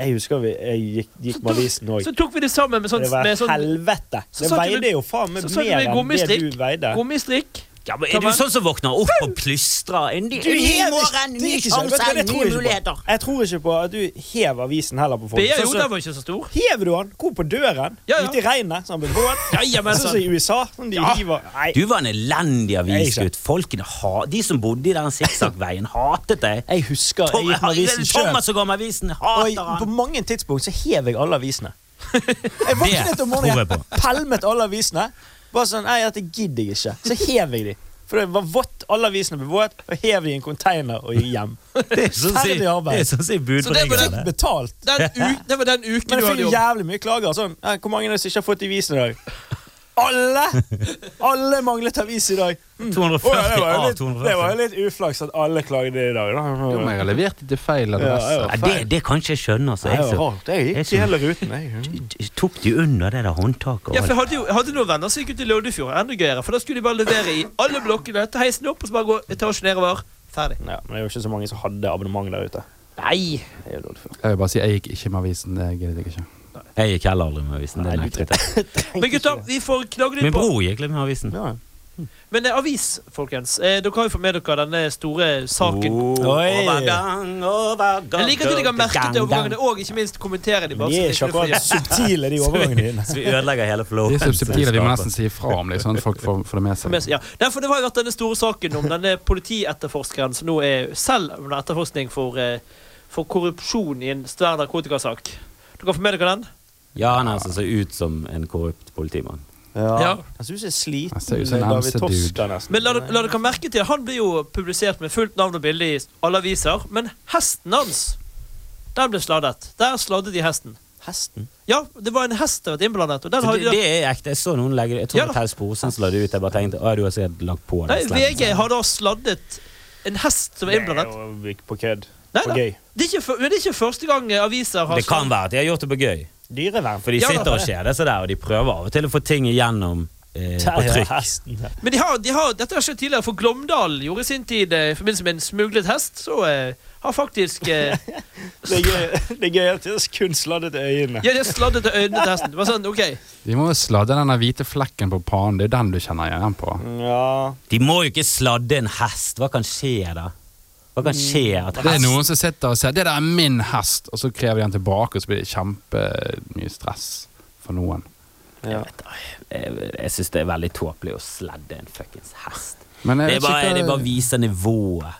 Jeg husker vi, jeg gikk, gikk med avisen òg. Så tok vi det sammen med sånn, Det var med sånn helvete. Så Det veide jo faen meg så satte vi mer enn det du veide. gummistrikk. Ja, men Er du sånn som våkner opp og plystrer? En ny en ny morgen, det ny sjanse, nye jeg muligheter. Jeg tror ikke på at du hever avisen heller på folk. BA, Sånn jo, den var ikke så stor. Hever du den? Hvor på døren? Ja, ja. Ute i regnet? Så han blir våt? Ja, ja, men Sånn som i USA? Sånn de Ja. hiver Nei. Du var en elendig Jeg avisgutt. Folkene ha, De som bodde i den sikksakk-veien, hatet deg. Jeg husker jeg Tom, gikk med avisen sjøl. Thomas som går med avisen, hater jeg- på mange tidspunkt så hev jeg alle avisene. Jeg våknet om jeg morgenen, pælmet alle avisene. Bare sånn, nei, dette gidder jeg ikke. Så hev jeg de. For det var vått, alle avisene ble våte, og hev de i en container og gikk hjem. Det er Ferdig arbeid. det er sånn å si Så det var budbringere. det- Fikk betalt. Den u det var den uken Men du jeg fikk jævlig mye klager. Sånn, Hvor mange av dere som ikke har fått avisen i dag? Alle! Alle manglet avis i dag. Mm. 240 oh, ja, det, var jo litt, det var jo litt uflaks at alle klagde i dag. Da. Jo, men jeg har levert det til feil Ja, adresse. ja. Nei, det, det kan ikke jeg skjønne. Altså. Jeg så. Jeg gikk så- i hele ruten. Jeg. tok de under det der håndtaket? Ja, for jeg hadde jo hadde noen venner som gikk ut i Loddefjord. Enda gøyere. For da skulle de bare levere i alle blokkene, ta heisen opp og så bare gå etasjen nedover. Ferdig. Ja, men det er jo ikke så mange som hadde abonnement der ute. Nei. Jeg vil bare si jeg gikk ikke med avisen. Det gidder jeg ikke. Jeg gikk heller aldri med avisen. Det Nei, det nektet jeg. Men gutta, vi får knagge litt Min på bror gikk litt med avisen. Ja. Men eh, avis, folkens. Eh, dere har jo fått med dere denne store saken. Oi. Overgang, overgang Jeg liker at dere har merket det overgangene og ikke minst kommenterer de. Bare de så er ikke akkurat subtile, de overgangene dine. Så vi ødelegger hele flowen. De er så subtile, de må nesten si ifra om liksom, at folk får, får det med seg. seg. Ja. Nei, for det har jo vært denne store saken om denne politietterforskeren som nå er selv under etterforskning for, eh, for korrupsjon i en svær narkotikasak. Dere har fått med dere den? Ja, han altså ser ut som en korrupt politimann. Ja. Ja. Jeg syns jeg er sliten. Han ser ut som en David. Toska, nesten. Men la, la dere merke til, Han blir jo publisert med fullt navn og bilde i alle aviser. Men hesten hans, den ble sladdet. Der sladdet de hesten. Hesten? Ja, det var en hest som var innblandet. Og den det, de det er ekte. Jeg så noen legge Jeg tror Ja det var Posen som la det ut. Jeg bare tenkte å, du har sikkert lagt på Nei, VG har da sladdet en hest som var innblandet. Det er jo på kødd. Nei, da. gøy. Det er ikke, det er ikke første gang aviser har Det kan være at de har gjort det på gøy. Dyrevern. For de Ja sitter og kjeder seg der, og de prøver av og til å få ting igjennom eh, på trykk. Men de har, de har, dette har skjedd tidligere, for Glåmdal gjorde i sin tid eh, i forbindelse med en smuglet hest. Så eh, har faktisk eh, Det er gøy, det er gøy at de har kun sladdet øynene. Ja, de har sladdet øynene til hesten. Det var sånn, ok De må jo sladde den hvite flekken på pannen. Det er den du kjenner igjen på. Ja. De må jo ikke sladde en hest. Hva kan skje da? Hva kan skje? At Det er noen som sitter og sier 'det der er min hest', og så krever de den tilbake, og så blir det kjempemye stress for noen. ja. Jeg, jeg syns det er veldig tåpelig å sledde en fuckings hest. Men jeg Det er bare, det bare viser nivået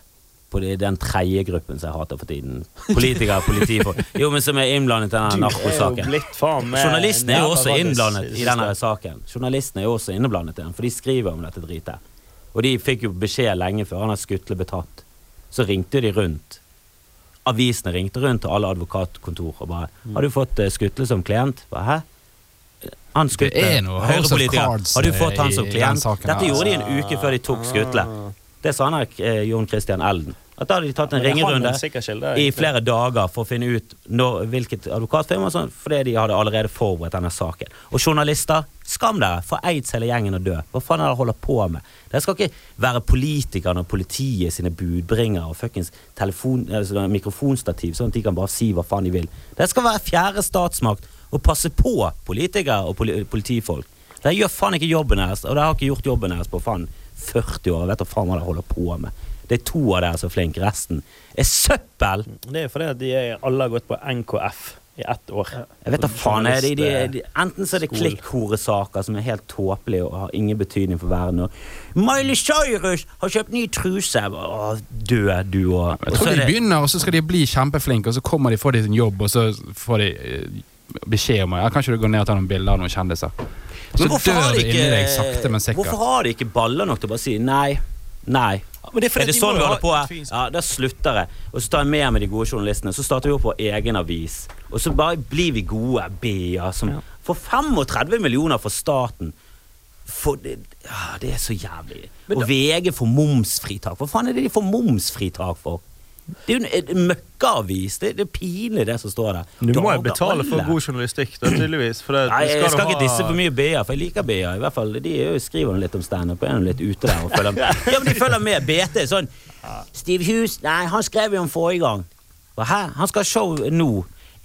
på det, den tredje gruppen som jeg hater for tiden. Politikere, politifolk. Jo, men som er innblandet i jo narkosaken. Journalistene er jo også innblandet i denne saken. Journalistene er jo også inneblandet i den, for de skriver om dette dritet. Og de fikk jo beskjed lenge før han Skutle ble tatt. Så ringte de rundt. Avisene ringte rundt til alle advokatkontor og bare Mm. 'Har du fått eh, Skutle som klient?' Bare, Hæ? Han Skutle, er Høyrepolitiker. Har du fått han som klient? Dette altså. gjorde de en uke før de tok Skutle. Det sa han her, eh, Jon Christian Elden. At da hadde de tatt en ringerunde i flere dager for å finne ut når, hvilket advokatfirma sånn, fordi de hadde allerede forberedt denne saken. Og journalister, skam dere, for aids hele gjengen å dø. Hva faen er det dere holder på med? Dere skal ikke være politikerne og politiet sine budbringere og fuckings altså, mikrofonstativ, sånn at de kan bare si hva faen de vil. Dere skal være fjerde statsmakt og passe på politikere og poli politifolk. Dere gjør faen ikke jobben deres, og dere har ikke gjort jobben deres på faen 40 år. Jeg vet da faen hva dere holder på med. Det er to av dere som er flinke. Resten er søppel! Det er fordi at de er, alle har gått på NKF i ett år. Jeg vet da faen. Er De, de, de, enten så er det klikkhoresaker som er helt tåpelige og har ingen betydning for verden. Og Miley Cyrus har kjøpt ny truse! Å, dø, du òg. Jeg tror de begynner, og så skal de bli kjempeflinke, og så kommer de, får de sin jobb, og så får de eh, beskjed om ja, Kanskje du går ned og tar noen bilder av noen kjendiser. Så Men dør de det inni deg sakte, men sikkert. hvorfor har de ikke baller nok til å bare si nei? Nei. Men det er Er det de sånn vi holder på Ja, Da slutter jeg. Og så tar jeg med meg de gode journalistene. Så starter vi opp vår egen avis. Og så bare blir vi gode BA som får 35 millioner fra staten. For det, ja, det er så jævlig. Da, Og VG får momsfritak. Hva faen er det de får momsfritak for? Det er jo en, møkkaavis. Det, det er pinlig, det som står der. Du må jo betale for god journalistikk, da, tydeligvis. Det, Nei, skal jeg skal ikke ikke disse for mye BA, for jeg liker BA. I hvert fall, De er jo, skriver litt om standup og er litt ute der. Og følger med. Ja, men de følger med. BT sånn Steve Hughes Nei, han skrev jo om forrige gang. Hæ? Han skal ha show nå.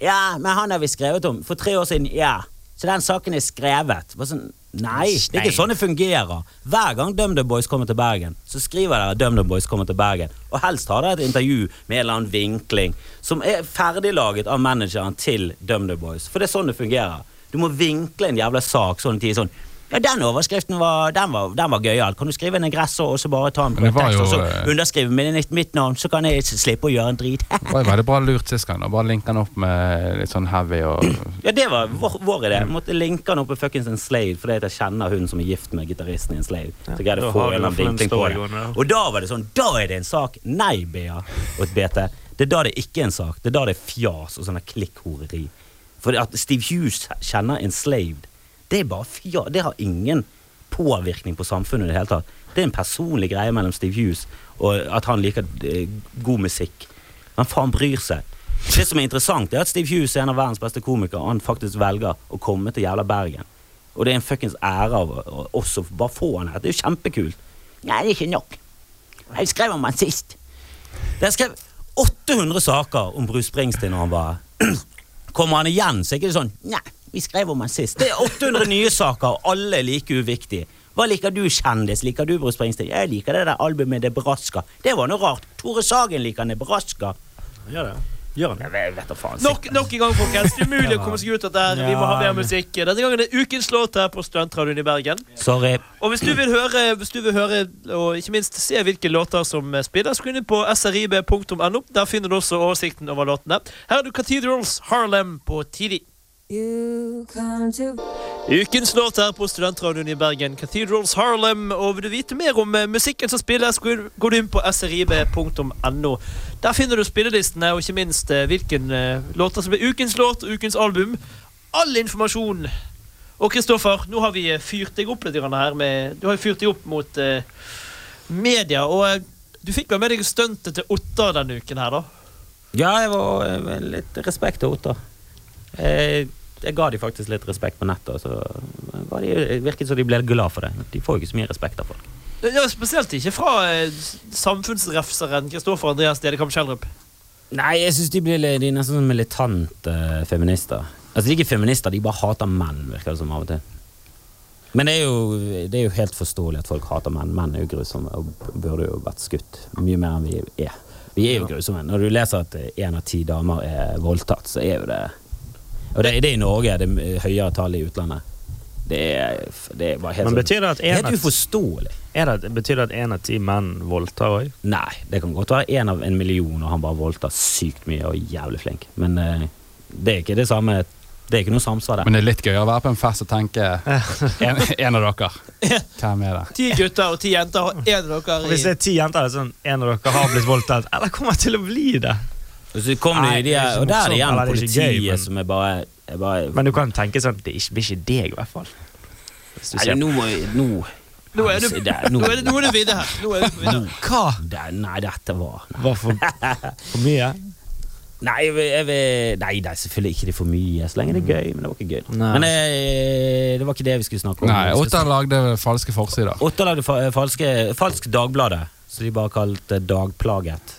Ja, men han har vi skrevet om for tre år siden. Ja. Så den saken er skrevet. Bare sånn, nei, det er ikke sånn det fungerer. Hver gang DumDum Boys kommer til Bergen, så skriver dere DumDum Boys kommer til Bergen. Og helst har dere et intervju med en eller annen vinkling som er ferdiglaget av manageren til DumDum Boys. For det er sånn det fungerer. Du må vinkle en jævla sak sånn er sånn Ja, Den overskriften var, den var, den var gøyal. Kan du skrive en ingress og så bare ta en det tekst, og så eh, underskrive mitt, mitt navn, så kan jeg slippe å gjøre en drit. Det var jo veldig bra lurt sist gang. Bare linke den opp med litt sånn heavy og Ja, det var vår, vår idé. Jeg måtte linke den opp med fuckings Enslaved fordi jeg kjenner hun som er gift med gitaristen i en slave. Så greide jeg å få en eller annen en vinkling på det. Og da var det sånn, da er det en sak. Nei, Bea og Bete, BT. Det er da det ikke er en sak. Det er da det er fjas og sånne klikkhoreri. For at Steve Hughes kjenner Enslaved, det er bare fja, Det har ingen påvirkning på samfunnet i det hele tatt. Det er en personlig greie mellom Steve Hughes og at han liker eh, god musikk. Han faen bryr seg. Det som er interessant, er at Steve Hughes er en av verdens beste komikere, og han faktisk velger å komme til jævla Bergen. Og det er en fuckings ære av oss å- bare få han her. Det er jo kjempekult. Nei, det er ikke nok. Jeg skrev om han sist. Jeg skrev 800 saker om Bruce Springsteen når han var Kommer han igjen, så er ikke det sånn Nei, vi skrev om han sist. Det er 800 nye saker, og alle er like uviktige. Hva liker du, kjendis? Liker du Bruce Springsteen? Jeg liker det der albumet Nebraska. Det var noe rart. Tore Sagen liker Nebraska. Gjør det. Gjør han det? Jeg vet, faen. Nok, nok en gang, folkens. Det er umulig å komme seg ut av dette. Vi må ha mer musikk. Denne gangen er ukens låt her på Studentradioen i Bergen. Sorry. Og hvis du vil høre, hvis du vil høre og ikke minst se hvilke låter som spiller, så gå inn på srib.no. Der finner du også oversikten over låtene. Her er du Cathedrals Harlem på tidlig. Ukens låt her på Studentradioen i Bergen, Cathedrals Harlem. Og vil du vite mer om eh, musikken som spilles, går du inn på srib.no. Der finner du spillelistene, og ikke minst eh, hvilken eh, låter som blir ukens låt og ukens album. All informasjon. Og Kristoffer, nå har vi fyrt deg opp litt her med Du har fyrt deg opp mot uh, media, og du fikk vel med deg stuntet til Otta denne uken her, da? Ja, jeg var litt respekt til Ottar. Jeg, jeg ga de faktisk litt respekt på nettet, og så var de, virket som de ble glad for det. De får jo ikke så mye respekt av folk. Ja, spesielt ikke fra eh, samfunnsrefseren Kristoffer Andreas Dedekamp Kjellrup. Nei, jeg syns de blir de nesten sånn militante feminister. Altså, De er ikke feminister, de bare hater menn, virker det som av og til. Men det er, jo, det er jo helt forståelig at folk hater menn. Menn er jo grusomme og burde jo vært skutt mye mer enn vi er. Vi er jo grusomme. Når du leser at én av ti damer er voldtatt, så er jo det Og det, det er i Norge, det er høyere tall i utlandet. Det er, det er bare helt, Men sånn- betyr det at en helt uforståelig. Er det, betyr det at én av ti menn voldtar òg? Nei, det kan godt være én av en million, og han bare voldtar sykt mye og jævlig flink. Men uh, det er ikke det samme Det er ikke noe samsvar der. Men det er litt gøy å være på en fest og tenke en, en av dere. Hvem er det? Ti gutter og ti jenter, og én av dere Hvis det er ti jenter, er det sånn en av dere har blitt voldtatt, eller kommer til å bli det. Og så kom Nei, de, det og der er det igjen politiet gøy, men- som er bare, er bare Men du kan tenke sånn Det ikke- blir ikke deg, i hvert fall. Hvis du Nei, nå må nå, Nå er du, nå- er du, nå er du videre her. Nå er du videre. Hva? det, Nei, dette var nei. Var for, for mye? Nei, jeg, vil- jeg, vil- nei, det er selvfølgelig ikke det for mye, så lenge det er gøy. Men det var ikke gøy. Nei. Men eh, det var ikke det vi skulle snakke om. Nei, Vi Ottar lagde falske forsider. Ottar lagde fa falske, falsk Dagbladet, så de bare kalte Dagplaget.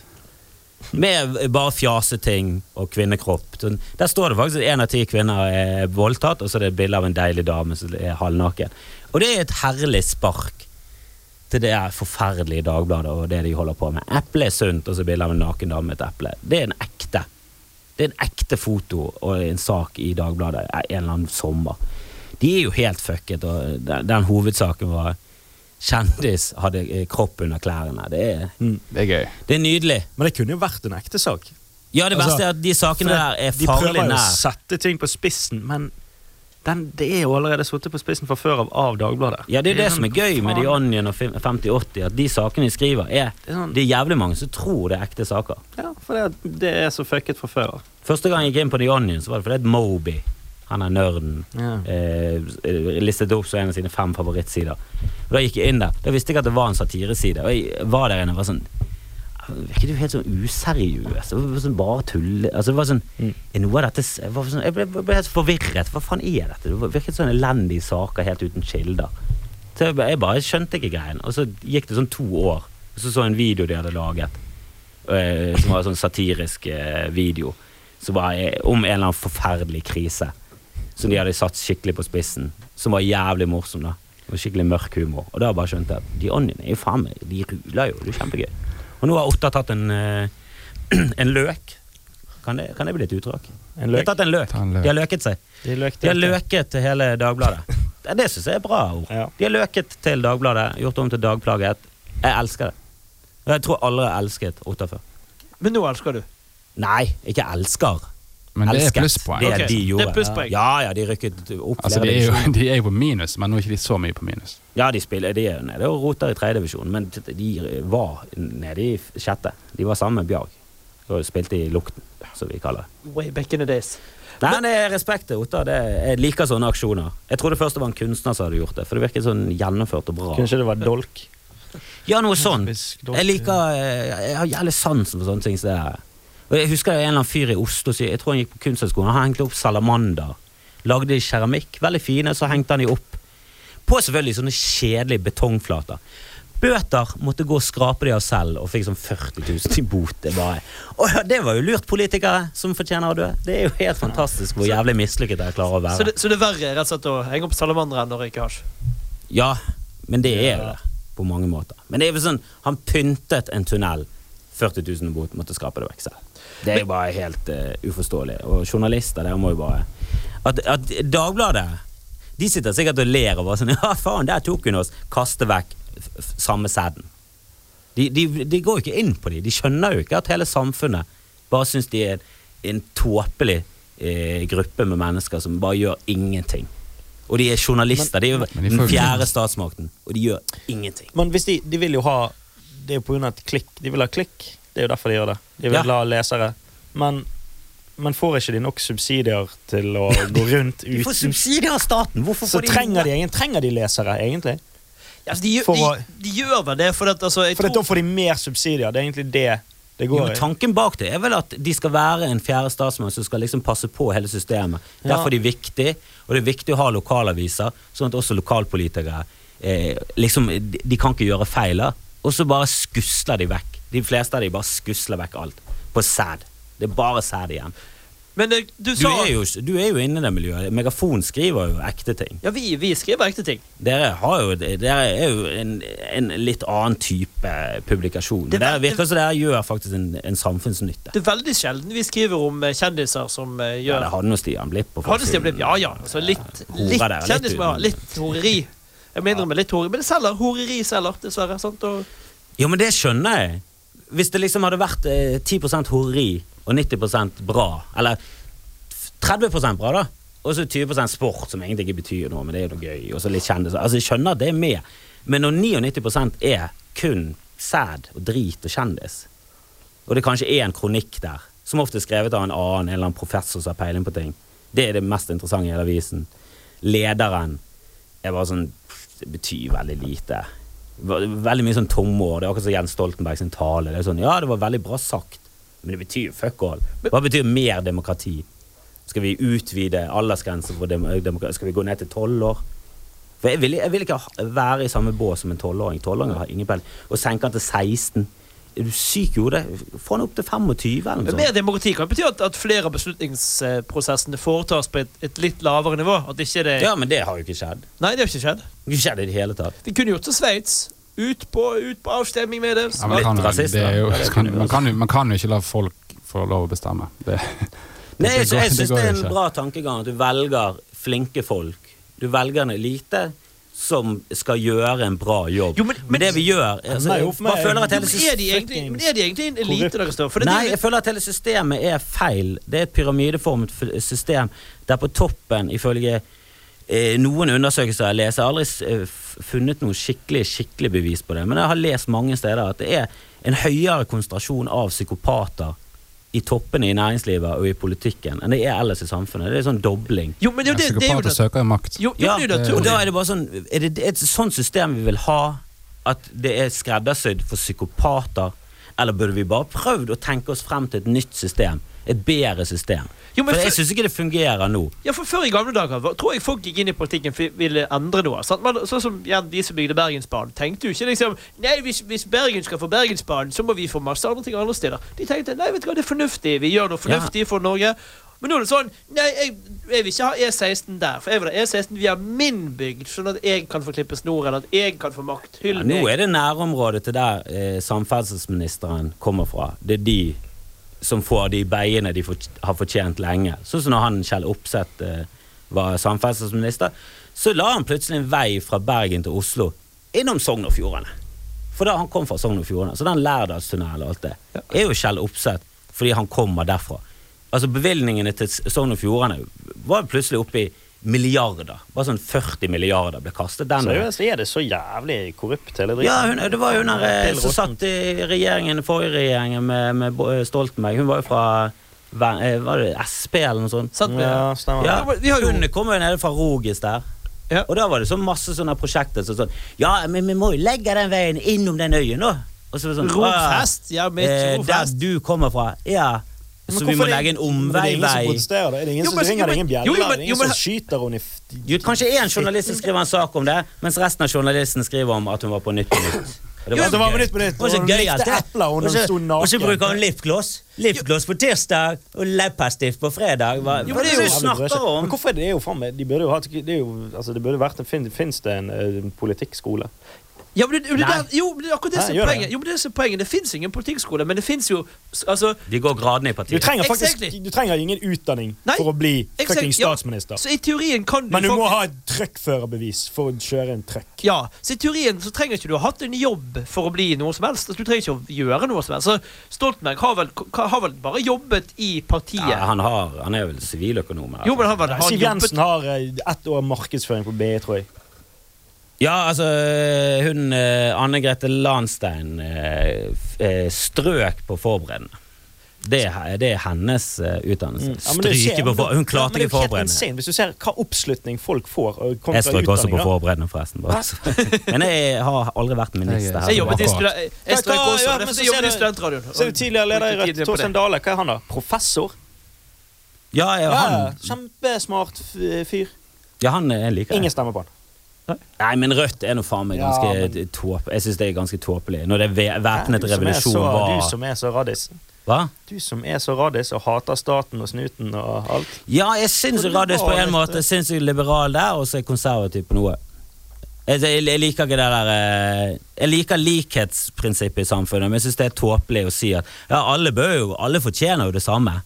Med bare fjaseting og kvinnekropp. Så Der står det faktisk at én av ti kvinner er voldtatt, og så er det et bilde av en deilig dame som er halvnaken. Og det er et herlig spark til det er forferdelige Dagbladet og det de holder på med. Eplet er sunt, og så bilde av en naken dame med et eple. Det er en ekte. Det er en ekte foto og en sak i Dagbladet en eller annen sommer. De er jo helt fucket, og den, den hovedsaken var Kjendis hadde eh, kropp under klærne. Det er, Det er gøy. det er nydelig. Men det kunne jo vært en ekte sak. Ja, det Altså, verste er at de sakene der er farlig nær. De prøver jo å sette ting på spissen, men den, det er jo allerede sittet på spissen fra før av av Dagbladet. Ja, det er det som er gøy med The Onion og 5080, at de sakene de skriver, er Det er sånn- Det er jævlig mange som tror det er ekte saker. Ja, for det, det er så fucket fra før av. Første gang jeg gikk inn på The Onion, så var det fordi at Moby, han er nerden, Ja. eh, listet opp som en av sine fem favorittsider. Og Da gikk jeg inn der. Da visste jeg at det var en satireside. Og jeg var der inne og var sånn Virker du helt sånn useriøs? Det var sånn bare tull altså, det var sånn, Mm. er noe av dette jeg, var sånn, jeg ble, ble helt forvirret. Hva faen er dette? Det virket sånn elendige saker helt uten kilder. Så jeg, bare- skjønte ikke greien. Og så gikk det sånn to år, og så så jeg en video de hadde laget. eh, som var en sånn satirisk eh, video. Som var eh, om en eller annen forferdelig krise. Som de hadde satt skikkelig på spissen. Som var jævlig morsom. da var Skikkelig mørk humor. Og da bare skjønte jeg at de Onion er jo faen meg De ruler jo. Det er kjempegøy. Og nå har Otta tatt en eh, En løk. Kan det, kan det bli et uttrykk? En De har tatt en løk. En løk. De har løket seg. De løkte De har løket til hele Dagbladet. Det syns jeg er bra ord. Ja. De har løket til Dagbladet, gjort om til Dagplaget. Jeg elsker det. Og jeg tror aldri jeg elsket Otta før. Men nå elsker du. Nei, ikke elsker. Men det er plusspoeng. Det okay, de det er plusspoeng. Ja, ja, de rykket opp Altså, de er, jo, de er jo på minus, men nå er ikke de så mye på minus. Ja, de spiller, de er nede og roter i tredjedivisjon, men de var nede i sjette. De var sammen med Bjarg. Og spilte i Lukten, som vi kaller det. Way back in the days. Nei, det er respekt til Ottar. Er- Jeg liker sånne aksjoner. Jeg trodde først det var en kunstner som hadde gjort det, for det virket sånn gjennomført og bra. Kanskje det var dolk? Ja, noe sånn. Jeg liker eh, Jeg har jævlig sansen for sånne ting som det her. Og Jeg husker en eller annen fyr i Oslo Jeg tror han gikk på Kunsthøgskolen. Han hengte opp salamander. Lagde de i keramikk. Veldig fine. Så hengte han de opp på selvfølgelig sånne kjedelige betongflater. Bøter måtte gå og skrape de av selv, og fikk sånn 40 000 i bot. Ja, det var jo lurt, politikere som fortjener å dø. Det er jo helt fantastisk hvor jævlig mislykket jeg klarer å Så være. det, så det er verre rett og slett å henge opp salamandere enn å røyke hasj? Ja, men det er jo det. På mange måter. Men det er jo sånn, han pyntet en tunnel. 40 000 bot, måtte skrape det vekk selv. Det er jo bare helt uh, uforståelig. Og journalister, dere må jo bare At, at Dagbladet De sitter sikkert og ler og bare sånn Ja, faen, der tok hun oss! Kaste vekk samme sæden. De, de, de går jo ikke inn på dem. De skjønner jo ikke at hele samfunnet bare syns de er en tåpelig eh, gruppe med mennesker som bare gjør ingenting. Og de er journalister. de er jo Men den fjerde statsmakten, og de gjør ingenting. Men hvis de, de vil jo ha Det er jo pga. et klikk. De vil ha klikk. Det er jo derfor de gjør det. De vil Ja. ha lesere. Men, men får ikke de nok subsidier til å gå rundt uten De får subsidier av staten! Hvorfor Så får de trenger de, trenger de lesere, egentlig. Ja, altså, de, gjør- For de, å- de gjør vel det, for at, altså, For da får de mer subsidier. Det er egentlig det det går i. tanken bak det er vel at de skal være en fjerde statsmann som skal liksom passe på hele systemet. Ja. Derfor er de viktig, og det er viktig å ha lokalaviser, sånn at også lokalpolitikere eh, liksom, de, de kan ikke gjøre feil, og så bare skusler de vekk. De fleste av de bare skusler vekk alt. På sæd. Det er bare sæd igjen. Men det, du Du er, jo, du er jo inne i det miljøet. Megafon skriver jo ekte ting. Ja, vi, vi skriver ekte ting. Dere, har jo, dere er jo en, en litt annen type publikasjon. Det Det var- virker som dere gjør faktisk en, en samfunnsnytte. Det er veldig sjelden vi skriver om eh, kjendiser som gjør Ja, det hadde nå Stian Blipp på forsiden. Ja ja. Altså, litt litt kjendis Litt horeri. Jeg mener med litt horeri. Men det selger. Horeri selger, dessverre. Sant? Og, Jo, men det skjønner jeg. Hvis det liksom hadde vært eh, 10% horeri og 90% bra, eller 30% bra, da, og så 20% sport, som egentlig ikke betyr noe, men det er jo noe gøy, og så litt kjendiser Altså, jeg skjønner at det er med, men når 99% er kun sæd og drit og kjendis, og det kanskje er en kronikk der, som ofte er skrevet av en annen, en eller annen professor som har peiling på ting, det er det mest interessante i hele avisen. Lederen er bare sånn Det betyr veldig lite. Veldig mye sånn tomme ord. Det er akkurat som Jens Stoltenberg sin tale. Det er sånn, ja, det var veldig bra sagt, men det betyr fuck all. Hva betyr mer demokrati? Skal vi utvide aldersgrensen for demokrati? Skal vi gå ned til tolv år? For jeg vil, jeg vil ikke være i samme bås som en tolvåring. Tolvåringer har ingen peiling. Og senke den til 16. Er du syk i hodet? Få den opp til 25 eller noe men sånt. mer demokrati kan bety at, at flere av beslutningsprosessene foretas på et, et litt lavere nivå. At ikke det Ja, men det har jo ikke skjedd. Nei, det har ikke skjedd. Det har ikke skjedd i det hele tatt. Vi kunne gjort som Sveits. Ut på, ut på avstemning med det. Ja, Litt kan, rasist, det jo, da. kan, man, kan, jo- man kan jo ikke la folk få lov å bestemme. Det, Nei, jeg, jeg det syns det er en ikke. bra tankegang at du velger flinke folk. Du velger en elite som skal gjøre en bra jobb. Jo, men- men- det vi gjør altså, Nei, Jeg meg- bare føler at hele jo, men er de egentlig, men er de egentlig en elite Der, for? Det, Nei, jeg føler at hele systemet er feil. Det er et pyramideformet system der på toppen, ifølge eh, noen undersøkelser jeg leser, jeg har aldri eh, funnet noe skikkelig, skikkelig bevis på det, men jeg har lest mange steder at det er en høyere konsentrasjon av psykopater i toppene i næringslivet og i politikken enn det er ellers i samfunnet. Det er sånn dobling. jo, men det, det, det, det er jo det. søker jo makt. Jo, jo, Ja, det er jo og da er det bare sånn Er det et sånt system vi vil ha? At det er skreddersydd for psykopater? Eller burde vi bare prøvd å tenke oss frem til et nytt system? Et bedre system? Jo, men for jeg for- syns ikke det fungerer nå. Ja, for Før i gamle dager tror jeg folk gikk inn i politikken for ville endre noe. Sant? Men, sånn som ja, de som bygde Bergensbanen, tenkte jo ikke liksom Nei, hvis, hvis Bergen skal få Bergensbanen, så må vi få masse andre ting andre steder. De tenkte nei, vet du hva, det er fornuftig, vi gjør noe fornuftig for Norge. Men nå er det sånn Nei, jeg, jeg vil ikke ha E16 der, for jeg vil ha E16 via min bygd, sånn at jeg kan få klippe snor, eller at jeg kan få makt. Hyll Ja, nå er det nærområdet til der eh, samferdselsministeren kommer fra. Det er de som får de beiene de fort- har fortjent lenge. Sånn som når han Kjell Opseth eh, var samferdselsminister, så la han plutselig en vei fra Bergen til Oslo innom Sogn og Fjordane. For da han kom fra Sogn og Fjordane. Så den Lærdalstunnelen og alt det er jo Kjell Opseth fordi han kommer derfra. Altså Bevilgningene til Sogn og Fjordane var plutselig oppe i milliarder. Bare sånn 40 milliarder ble kastet den Så Seriøst, er det så jævlig korrupt, hele dritten? Ja, hun, det var jo hun der eh, som satt i regjeringen, forrige regjeringen med, med eh, Stoltenberg. Hun var jo fra eh, Var det SP eller noe sånt? Satt, Ja, stemmer. Ja, Hun kom jo nede fra Rogis der. Ja. Og da var det så masse sånne prosjekter som sånn Ja, men vi må jo legge den veien innom den øyen, da. Og så var det sånn Rogfest, ja, mitt Rofest. Der du kommer fra. Ja. Så vi må det- legge en Men Det er ingen som protesterer, det Er ingen Jo, som ringer det ingen bjeller? Det er ingen som skyter henne i kanskje én journalist skriver en sak om det, mens resten av journalisten skriver om at hun var på Nytt på Nytt. Og Ja, det var på Nytt på Nytt, så og hun likte det. epler, og hun sto naken. Og så bruker hun lipgloss. Lipgloss på tirsdag og leppestift på fredag. Hva, Jo, hva men er det det du snakker om? Men hvorfor er det, det er jo faen meg De burde jo hatt Det, er jo, altså, det burde vært en fin, Fins det en eh, politikkskole? Ja, men det, det, der, jo, men det er akkurat det som er poenget. Jo, men det er som poenget. Det fins ingen politikkskole, men det fins jo altså, De går gradene i Du partiet. trenger faktisk Exactly. Du trenger ingen utdanning Nei. for å bli Exactly, statsminister. ja. Så i teorien kan du Men du må ha et trøkkførerbevis for å kjøre en trøkk. Ja, så i teorien så trenger ikke du ha hatt en jobb for å bli noe som helst. Altså, Du trenger ikke å gjøre noe som helst. Så Stoltenberg har vel, har vel bare jobbet i partiet. Ja, han, har, han er vel siviløkonom. eller? jo, men han, har- har Siv jobbet Jensen har eh, ett år markedsføring på BI, tror jeg. Ja, altså hun eh, Anne Grete Lanstein eh, eh, strøk på forberedende. Det, er- det er hennes utdannelse. Mm. Ja, Stryke på for, Hun klarte ikke forberedende. insane Hvis du ser hva oppslutning folk får Jeg strøk også på forberedende, forresten. Bare. Men jeg har aldri vært minister. Her. Jeg jobbet i Akkurat. jeg- jeg strøk også. ja, men så ser du-. Er tidligere leder i Rødt. Torstein Dale. Hva er han, da? Professor? Ja, ja, Ja, han, Kjempesmart fyr. ja, han er liker Ingen stemmer på han. Nei, men Rødt er nå faen meg Ja, ganske men- tåp... Jeg syns det er ganske tåpelig. Når det er væpnet revolusjon så- var Du som er så radis. Hva? Du som er så radis og hater staten og snuten og alt. Ja, jeg syns Radis på en måte Jeg syns jeg er liberal der, og så er jeg konservativ på noe. Jeg, jeg, jeg liker ikke det der eh, Jeg liker likhetsprinsippet i samfunnet, men jeg syns det er tåpelig å si at ja, alle bør jo Alle fortjener jo det samme.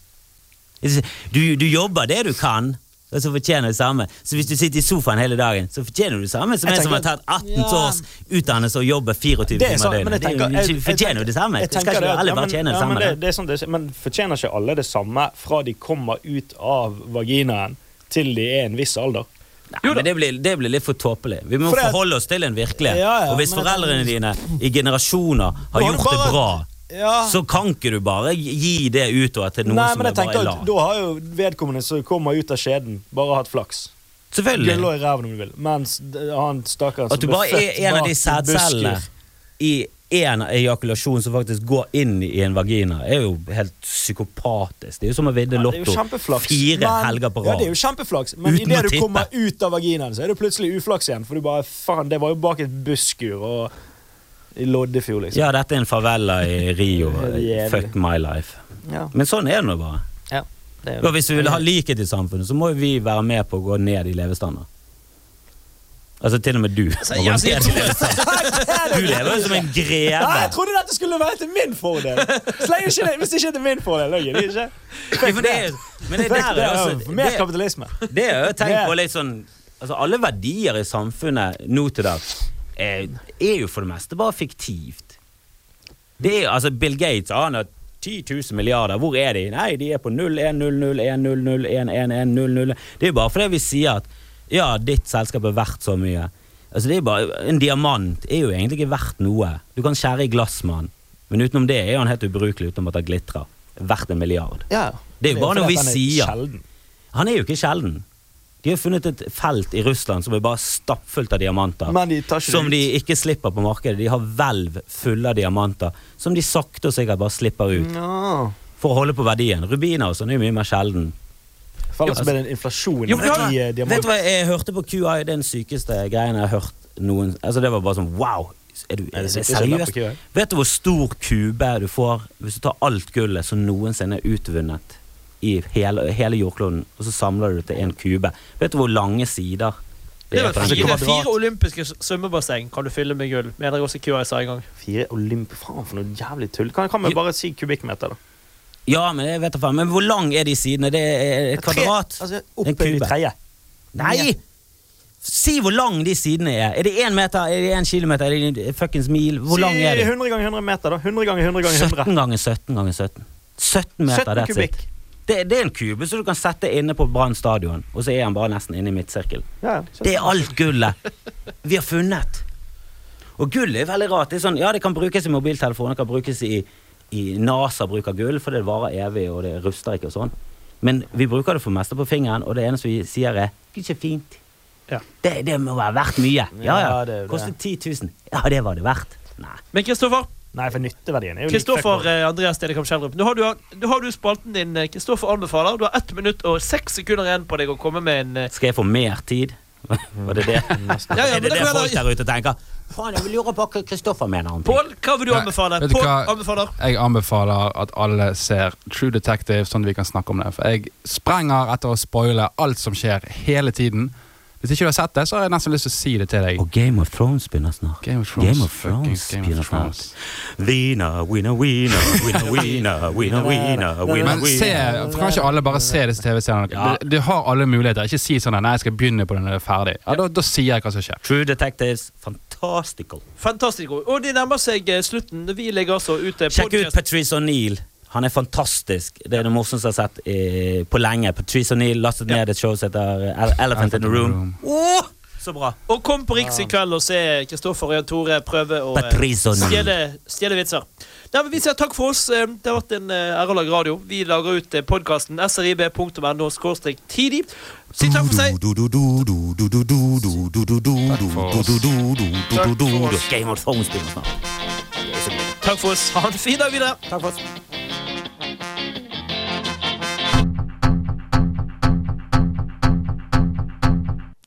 Du, du jobber det du kan, og så fortjener det samme. Så hvis du sitter i sofaen hele dagen, så fortjener du det samme som en som har tatt 18 Ja. års utdannelse og jobber 24 Det er timer i døgnet. Det Du fortjener jo det samme. jeg Skal ikke alle bare tjene det ja, samme? men det, det sånn det, men fortjener ikke alle det samme fra de kommer ut av vaginaen til de er en viss alder? Nei, men det blir, det blir litt for tåpelig. Vi må For forholde oss til en virkelighet. Ja, ja, og hvis foreldrene dine i generasjoner har gjort det bra, Ja. så kan ikke du bare gi det utover til noen Nei, som er bare i lag. Da har jo vedkommende som kommer ut av skjeden, bare hatt flaks. Selvfølgelig. Gullå i ræven om du vil. Mens han stakkaren som ble født bak busker At du bare er en av de sædcellene i en ejakulasjon som faktisk går inn i en vagina, er jo helt psykopatisk. Det er jo som å vinne Ja, det Lotto fire Men- helger på rad. Ja, det er jo kjempeflaks, men idet du kommer ut av vaginaen, så er det plutselig uflaks igjen. For du bare Faen, det var jo bak et busskur og i Loddefjord, liksom. Ja, dette er en favela i Rio. Det. Fuck my life. Ja, Men sånn er det nå bare. det er Og hvis vi vil ha likhet i samfunnet, så må vi være med på å gå ned i levestandard. Altså til og med du. Altså, altså, jeg. Du lever jo som en Nei, greve. jeg trodde dette skulle være til min fordel! Ikke det, hvis det ikke til min fordel, da det ikke. Ja, det er, men det der er ja, Mer kapitalisme. det er jo tegn på litt sånn Altså Alle verdier i samfunnet nå til dags er, er jo for det meste bare fiktivt. Det er altså Bill Gates aner har 10 000 milliarder. Hvor er de? Nei, de er på 0100100111100. Det er jo bare fordi vi sier at ja, ditt selskap er verdt så mye. Altså det er bare, En diamant er jo egentlig ikke verdt noe. Du kan skjære i glass med den, men utenom det er han helt ubrukelig utenom at han glitrer. Verdt en milliard. Ja, Det er jo bare noe vi er sier. Sjelden. Han er jo ikke sjelden. De har funnet et felt i Russland som er bare stappfullt av diamanter. De som de ikke slipper på markedet. De har hvelv fulle av diamanter som de sakte og sikkert bare slipper ut Ja. for å holde på verdien. Rubiner og sånn er jo mye mer sjelden. For ellers blir det en inflasjon Jo, ja. i diamanter. Vet du hva, jeg hørte på QI, det er den sykeste greien jeg har hørt noen Altså Det var bare sånn wow! Er du er det seriøst? Vet du hvor stor kube du får hvis du tar alt gullet som noensinne er utvunnet i hele, hele jordkloden, og så samler du det til en kube? Vet du hvor lange sider Det er Det er fire, fire olympiske svømmebasseng kan du fylle med gull. Mener jeg også QI sa en gang. Fire olymp... Faen, for noe jævlig tull. Kan, kan vi bare si kubikkmeter, da? Ja, men jeg vet da faen. Men hvor lang er de sidene? Det er et kvadrat? Altså, En oppe i kube. Nei! Si hvor lang de sidene er. Er det én meter, er det én kilometer, er det fuckings mil? Hvor lang er Si de? 100 ganger 100 meter, da. 100 ganger 100 ganger 100. 17 ganger 17 ganger 17. 17 meter, 17 that's kubikk. Det, det er en kube som du kan sette inne på Brann stadion, og så er han bare nesten inne i midtsirkelen. Ja, ja. Det er alt gullet vi har funnet. Og gull er veldig rart. Det er sånn, ja, det kan brukes i mobiltelefoner, det kan brukes i, i NASA bruker gull, for det varer evig, og det ruster ikke og sånn. Men vi bruker det for meste på fingeren, og det eneste vi sier er Gud, så fint. Ja. Det, det må være verdt mye. Ja, ja. Ja, det er det. Kostet 10 000. Ja, det var det verdt. Nei. Men Kristoffer, Nei, for nytteverdien er jo like Kristoffer fuck, eh, Andreas Dedekamp Schjelderup, nå har du, nå har du spalten din eh, Kristoffer anbefaler. Du har ett minutt og seks sekunder igjen på deg å komme med en eh, Skal jeg få mer tid? Var det det? Ja, ja, er det det folk der ute tenker? Faen, jeg vil lure på hva Kristoffer mener om. Pål, hva vil du Nei, anbefale? vet du anbefaler. Jeg anbefaler at alle ser True Detective, sånn at vi kan snakke om det. For jeg sprenger etter å spoile alt som skjer, hele tiden. Hvis ikke du har sett det, så har jeg nesten lyst til å si det til deg. Og Game of Thrones begynner snart. Game of Thrones. Game of Thrones Game of begynner Thrones. snart. Wiener, wiener, wiener, wiener, wiener, winner, winner, winner, Men se, kan ikke alle bare se disse TV-seriene? Ja. Du, du har alle muligheter. Ikke si sånn at, nei, jeg skal begynne på den når det er ferdig. Ja, da, da sier jeg hva som skjer. True Detectives, fantastical. Fantastico. Og de nærmer seg eh, slutten. Vi legger altså ut Sjekk ut Patrice O'Neill. Han er fantastisk. Det er det morsomste jeg har sett i, på lenge. Patrice O'Neill lastet ned et show som heter Elephant in the Room. Åh, så bra. Og kom på Riks i kveld og se Kristoffer og Jan Tore prøve å eh, stjele, stjele vitser. Nei, vi sier takk for oss. Eh, Det har vært en eh, ære å lage radio. Vi lager ut podkasten srib.no tidig. Si takk for seg. Er så gøy. Takk for oss. Ha en fin dag videre. Takk for oss.